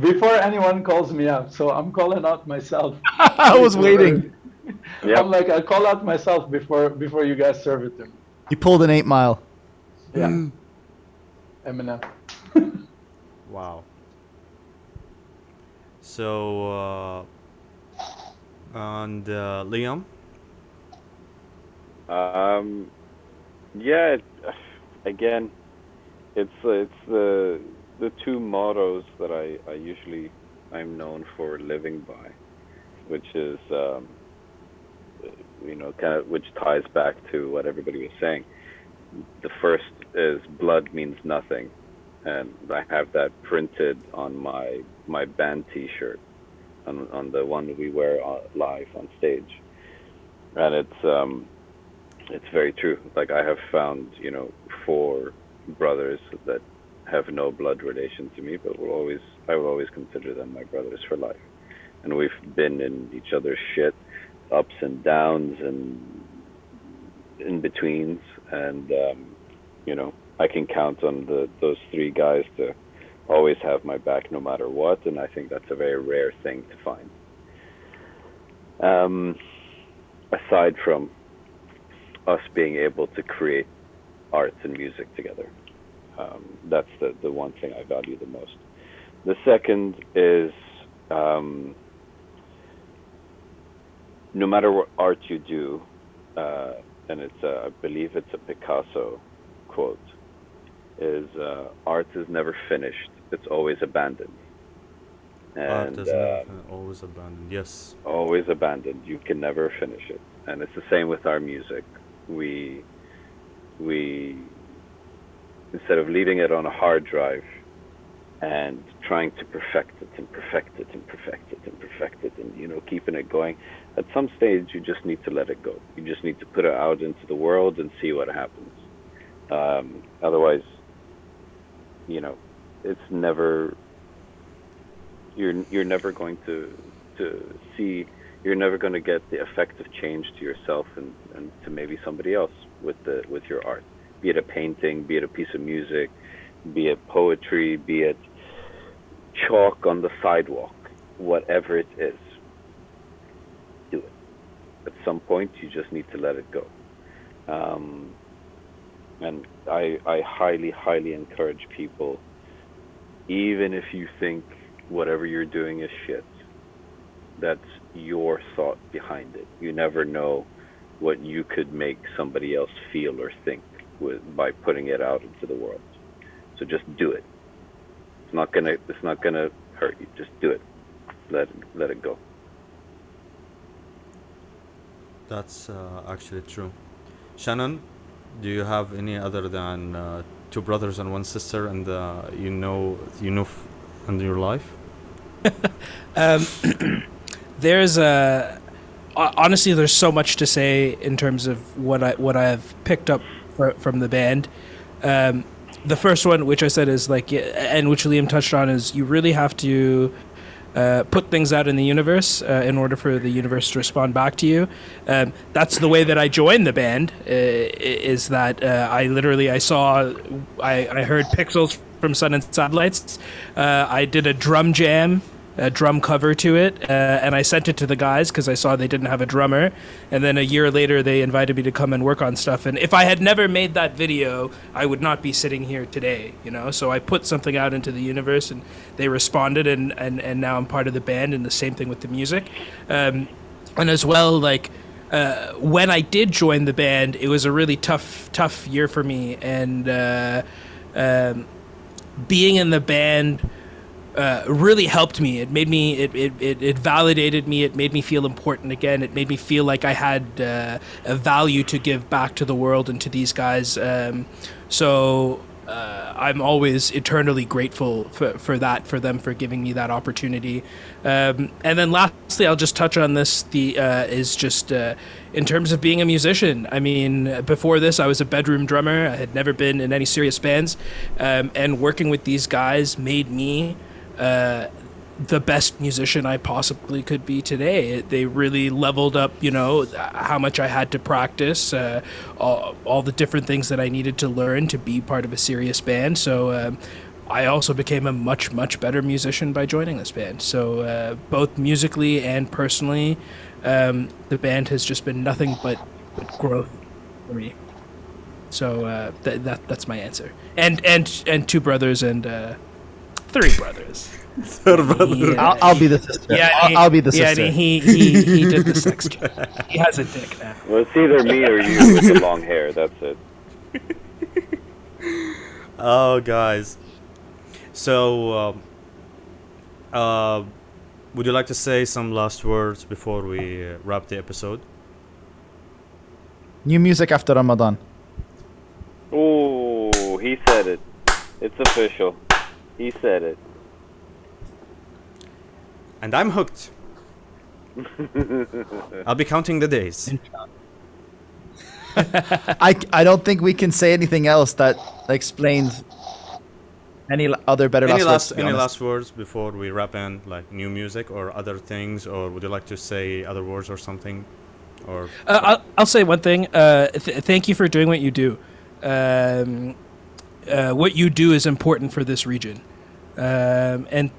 Before anyone calls me out so i'm calling out myself. I was waiting. Yep. i'm like i call out myself before before you guys serve it to me. You pulled an eight mile. Yeah. Eminem. Wow. So uh and uh, liam Um, yeah. Again, it's it's the the two mottos that I, I usually I'm known for living by, which is um, you know kind of which ties back to what everybody was saying. The first is blood means nothing, and I have that printed on my my band T-shirt, on on the one we wear uh, live on stage and it's um, it's very true. Like I have found, you know, four brothers that have no blood relation to me, but will always I will always consider them my brothers for life. And we've been in each other's shit, ups and downs and in betweens, and um, you know I can count on the those three guys to always have my back no matter what, and I think that's a very rare thing to find. Um, aside from us being able to create arts and music together. Um, that's the, the one thing I value the most. The second is um, no matter what art you do, uh, and it's a, I believe it's a Picasso quote, is uh, art is never finished; it's always abandoned. Art is uh, always abandoned. Yes. always abandoned. You can never finish it. And it's the same with our music. We we instead of leaving it on a hard drive and trying to perfect it and perfect it and perfect it and perfect it and you know keeping it going at some stage you just need to let it go. You just need to put it out into the world and see what happens. Um, otherwise you know it's never you're you're never going to to see you're never going to get the effect of change to yourself and, and to maybe somebody else with the with your art. Be it a painting be it a piece of music be it poetry be it chalk on the sidewalk whatever it is do it. At some point you just need to let it go. Um, and I, I highly highly encourage people even if you think whatever you're doing is shit that's your thought behind it. You never know what you could make somebody else feel or think with by putting it out into the world. So just do it. It's not gonna it's not gonna hurt you. Just do it. Let let it go. That's uh, actually true. Shannon, do you have any other than uh, two brothers and one sister, and uh, you know you know f- in your life? Um, there's a honestly, there's so much to say in terms of what I what I've picked up fr- from the band. Um, the first one, which I said is like, and which Liam touched on, is you really have to uh, put things out in the universe uh, in order for the universe to respond back to you. Um, that's the way that I joined the band. Uh, is that uh, I literally I saw I, I heard Pixels from Sun and Satellites. Uh, I did a drum jam. A drum cover to it, uh, and I sent it to the guys because I saw they didn't have a drummer. And then a year later, they invited me to come and work on stuff. And if I had never made that video, I would not be sitting here today, you know. So I put something out into the universe, and they responded, and and, and now I'm part of the band. And the same thing with the music, um, and as well, like uh, when I did join the band, it was a really tough tough year for me, and uh, um, being in the band uh, really helped me. It made me, it, it, it, it validated me. It made me feel important again. It made me feel like I had uh, a value to give back to the world and to these guys. Um, so uh, I'm always eternally grateful for, for that, for them for giving me that opportunity. Um, and then lastly, I'll just touch on this. The uh, is just uh, in terms of being a musician. I mean, before this, I was a bedroom drummer. I had never been in any serious bands, um, and working with these guys made me uh, the best musician I possibly could be today. They really leveled up, you know, how much I had to practice, uh, all, all the different things that I needed to learn to be part of a serious band. So um, I also became a much, much better musician by joining this band. So uh, both musically and personally, um, the band has just been nothing but, but growth for me. So uh, th- that that's my answer. And and and two brothers and uh, three brothers. Yeah. I'll, I'll be the sister. Yeah, I'll, he- I'll be the yeah, sister. and he he he did the sex change. He has a dick now. Well, it's either me or you with the long hair. That's it. Oh, guys. So, um, uh, would you like to say some last words before we uh, wrap the episode? New music after Ramadan. Oh, he said it. It's official. He said it. And I'm hooked. I'll be counting the days. I, I don't think we can say anything else that explains any other better Any last, words, last to any honest. last words before we wrap in, like new music or other things, or would you like to say other words or something, or Uh, I'll, I'll say one thing. Uh, th- thank you for doing what you do. Um, uh, what you do is important for this region, um, and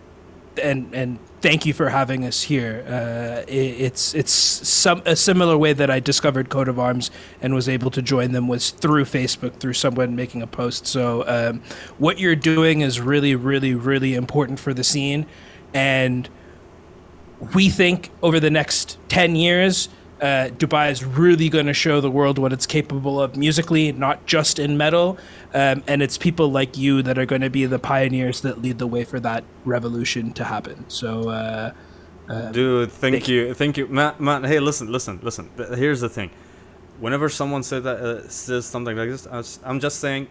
and and thank you for having us here. Uh, i it's it's some a similar way that I discovered Coat of Arms and was able to join them was through Facebook through someone making a post. So um, what you're doing is really really really important for the scene, and we think over the next 10 years, uh, Dubai is really going to show the world what it's capable of musically, not just in metal. Um, and it's people like you that are going to be the pioneers that lead the way for that revolution to happen. So, uh, Dude, thank, thank you, thank you, man. Man, hey, listen, listen, listen. Here's the thing: whenever someone says that, uh, says something like this, I'm just saying,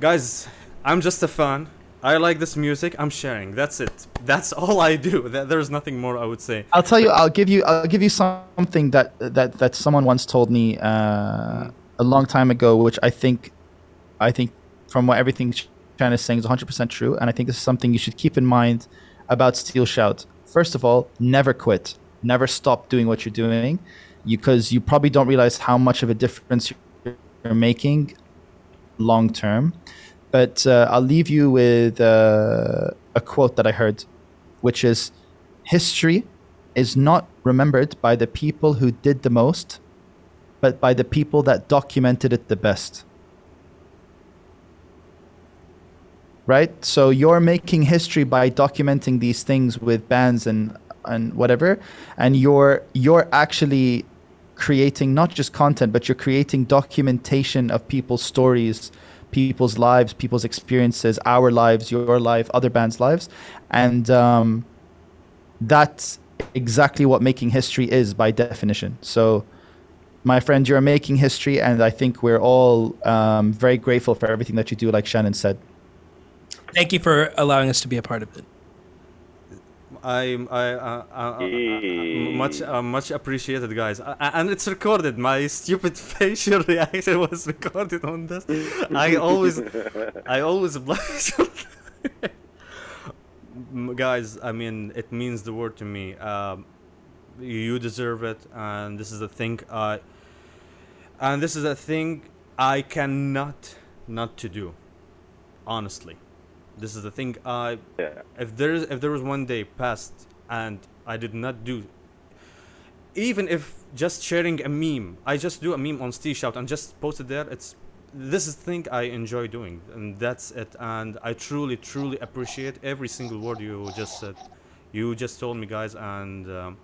guys, I'm just a fan. I like this music. I'm sharing. That's it. That's all I do. There's nothing more I would say. I'll tell you. I'll give you. I'll give you something that that that someone once told me uh, a long time ago, which I think, I think, from what everything Chan is saying is 100% true, and I think this is something you should keep in mind about Steel Shout. First of all, never quit. Never stop doing what you're doing, because you probably don't realize how much of a difference you're making long term. But uh, I'll leave you with uh, a quote that I heard, which is history is not remembered by the people who did the most, but by the people that documented it the best. Right? So you're making history by documenting these things with bands and and whatever, and you're you're actually creating not just content, but you're creating documentation of people's stories, people's lives, people's experiences, our lives, your life, other bands' lives, and um, that's exactly what making history is by definition. So, my friend, you're making history, and I think we're all um, very grateful for everything that you do, like Shannon said. thank you for allowing us to be a part of it. I, I, uh, uh, uh, uh, much, uh, much appreciated, guys. And it's recorded. My stupid facial reaction was recorded on this. I always, I always blush. Guys, I mean, it means the word to me. Um, you deserve it, and this is a thing I, and this is a thing I cannot not to do. Honestly, this is the thing I Yeah. if there is if there was one day passed and I did not do even if just sharing a meme I just do a meme on Steel Shout and just post it there it's this is the thing I enjoy doing and that's it. And I truly truly appreciate every single word you just said. You just told me guys and um,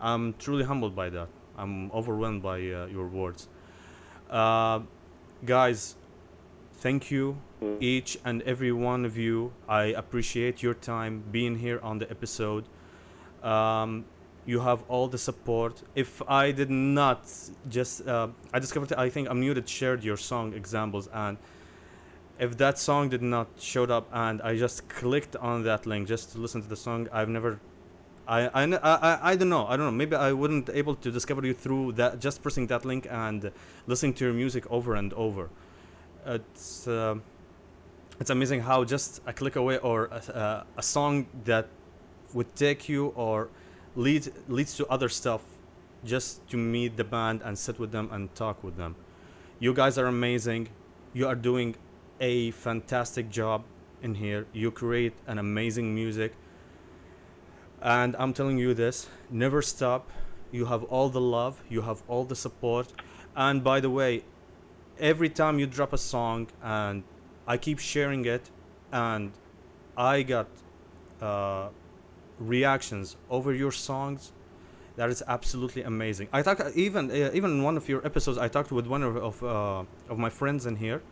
I'm truly humbled by that. I'm overwhelmed by uh, your words. Uh, guys thank you each and every one of you. I appreciate your time being here on the episode. Um, you have all the support. If I did not just, uh, I discovered, I think i'm Unmuted shared your song examples, and if that song did not showed up and I just clicked on that link just to listen to the song, I've never. I, I, I, I, I don't know. I don't know. Maybe I wouldn't able to discover you through that just pressing that link and listening to your music over and over. It's uh, it's amazing how just a click away or a, a, song that would take you or lead leads to other stuff just to meet the band and sit with them and talk with them. You guys are amazing. You are doing a fantastic job in here. You create an amazing music. And i'm telling you this never stop. You have all the love. You have all the support. And by the way every time you drop a song and I keep sharing it, and I got uh, reactions over your songs. That is absolutely amazing. I talk even uh, even in one of your episodes. I talked with one of of, uh, of my friends in here.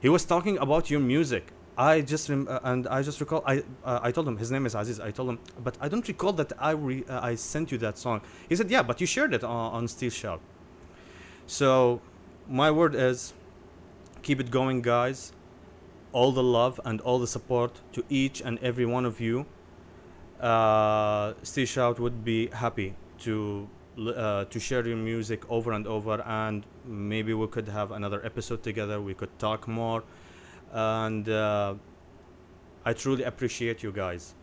He was talking about your music. I just rem- uh, and I just recall. I uh, I told him his name is Aziz. I told him, but I don't recall that I re- uh, I sent you that song. He said, yeah, but you shared it on, on Steel Shout. So, my word is, keep it going, guys all the love and all the support to each and every one of you. uh, Steel Shout would be happy to uh, to share your music over and over, and maybe we could have another episode together. We could talk more, and uh, I truly appreciate you guys.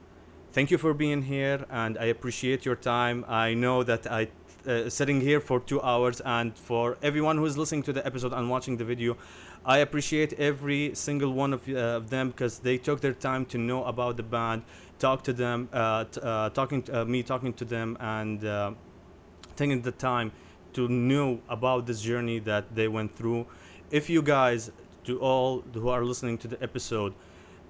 Thank you for being here, and I appreciate your time. I know that I uh, sitting here for two hours, and for everyone who is listening to the episode and watching the video, I appreciate every single one of, uh, of them because they took their time to know about the band, talk to them, uh, t- uh, talking to, uh, me talking to them, and uh, taking the time to know about this journey that they went through. If you guys, to all who are listening to the episode,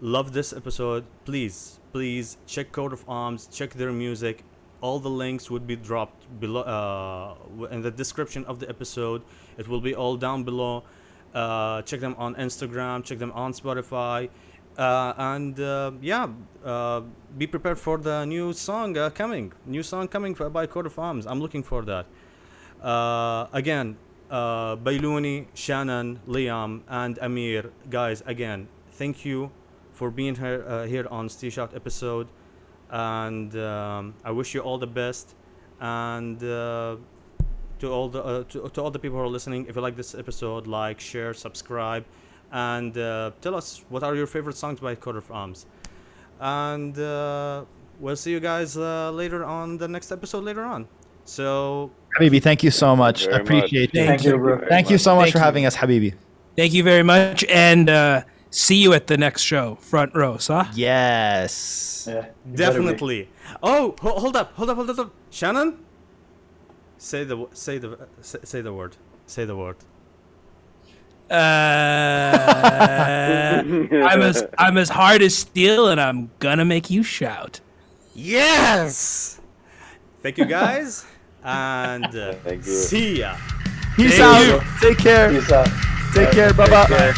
love this episode, please, please check Coat of Arms, check their music. All the links would be dropped below uh, in the description of the episode. It will be all down below. Uh, check them on Instagram, check them on Spotify, uh, and uh, yeah, uh, be prepared for the new song uh, coming. New song coming for, by Coat of Arms. I'm looking for that. Uh, again, uh, Bailouni, Shannon, Liam, and Amir, guys. Again, thank you for being here here on Steel Shout episode, and um, I wish you all the best. And to all the uh, to, to all the people who are listening, if you like this episode, like, share, subscribe, and uh, tell us what are your favorite songs by Coat of Arms. And uh, we'll see you guys uh, later on the next episode later on. So Habibi, thank you so much. Very much. Appreciate it. Thank Thank you, bro. very Thank you so much Thank for you. having us, Habibi. Thank you very much, and uh, see you at the next show, front row, sah? Yes. Yeah, you better be. Definitely. Oh, ho- hold up, hold up, hold up, hold up. Shannon, say the say the say, say the word. Say the word. Uh, I'm as I'm as hard as steel, and I'm gonna make you shout. Yes. Thank you guys, and uh, Thank you. see ya. Peace Thank out. you. Take care. Peace out. Take care. Bye Take bye. care.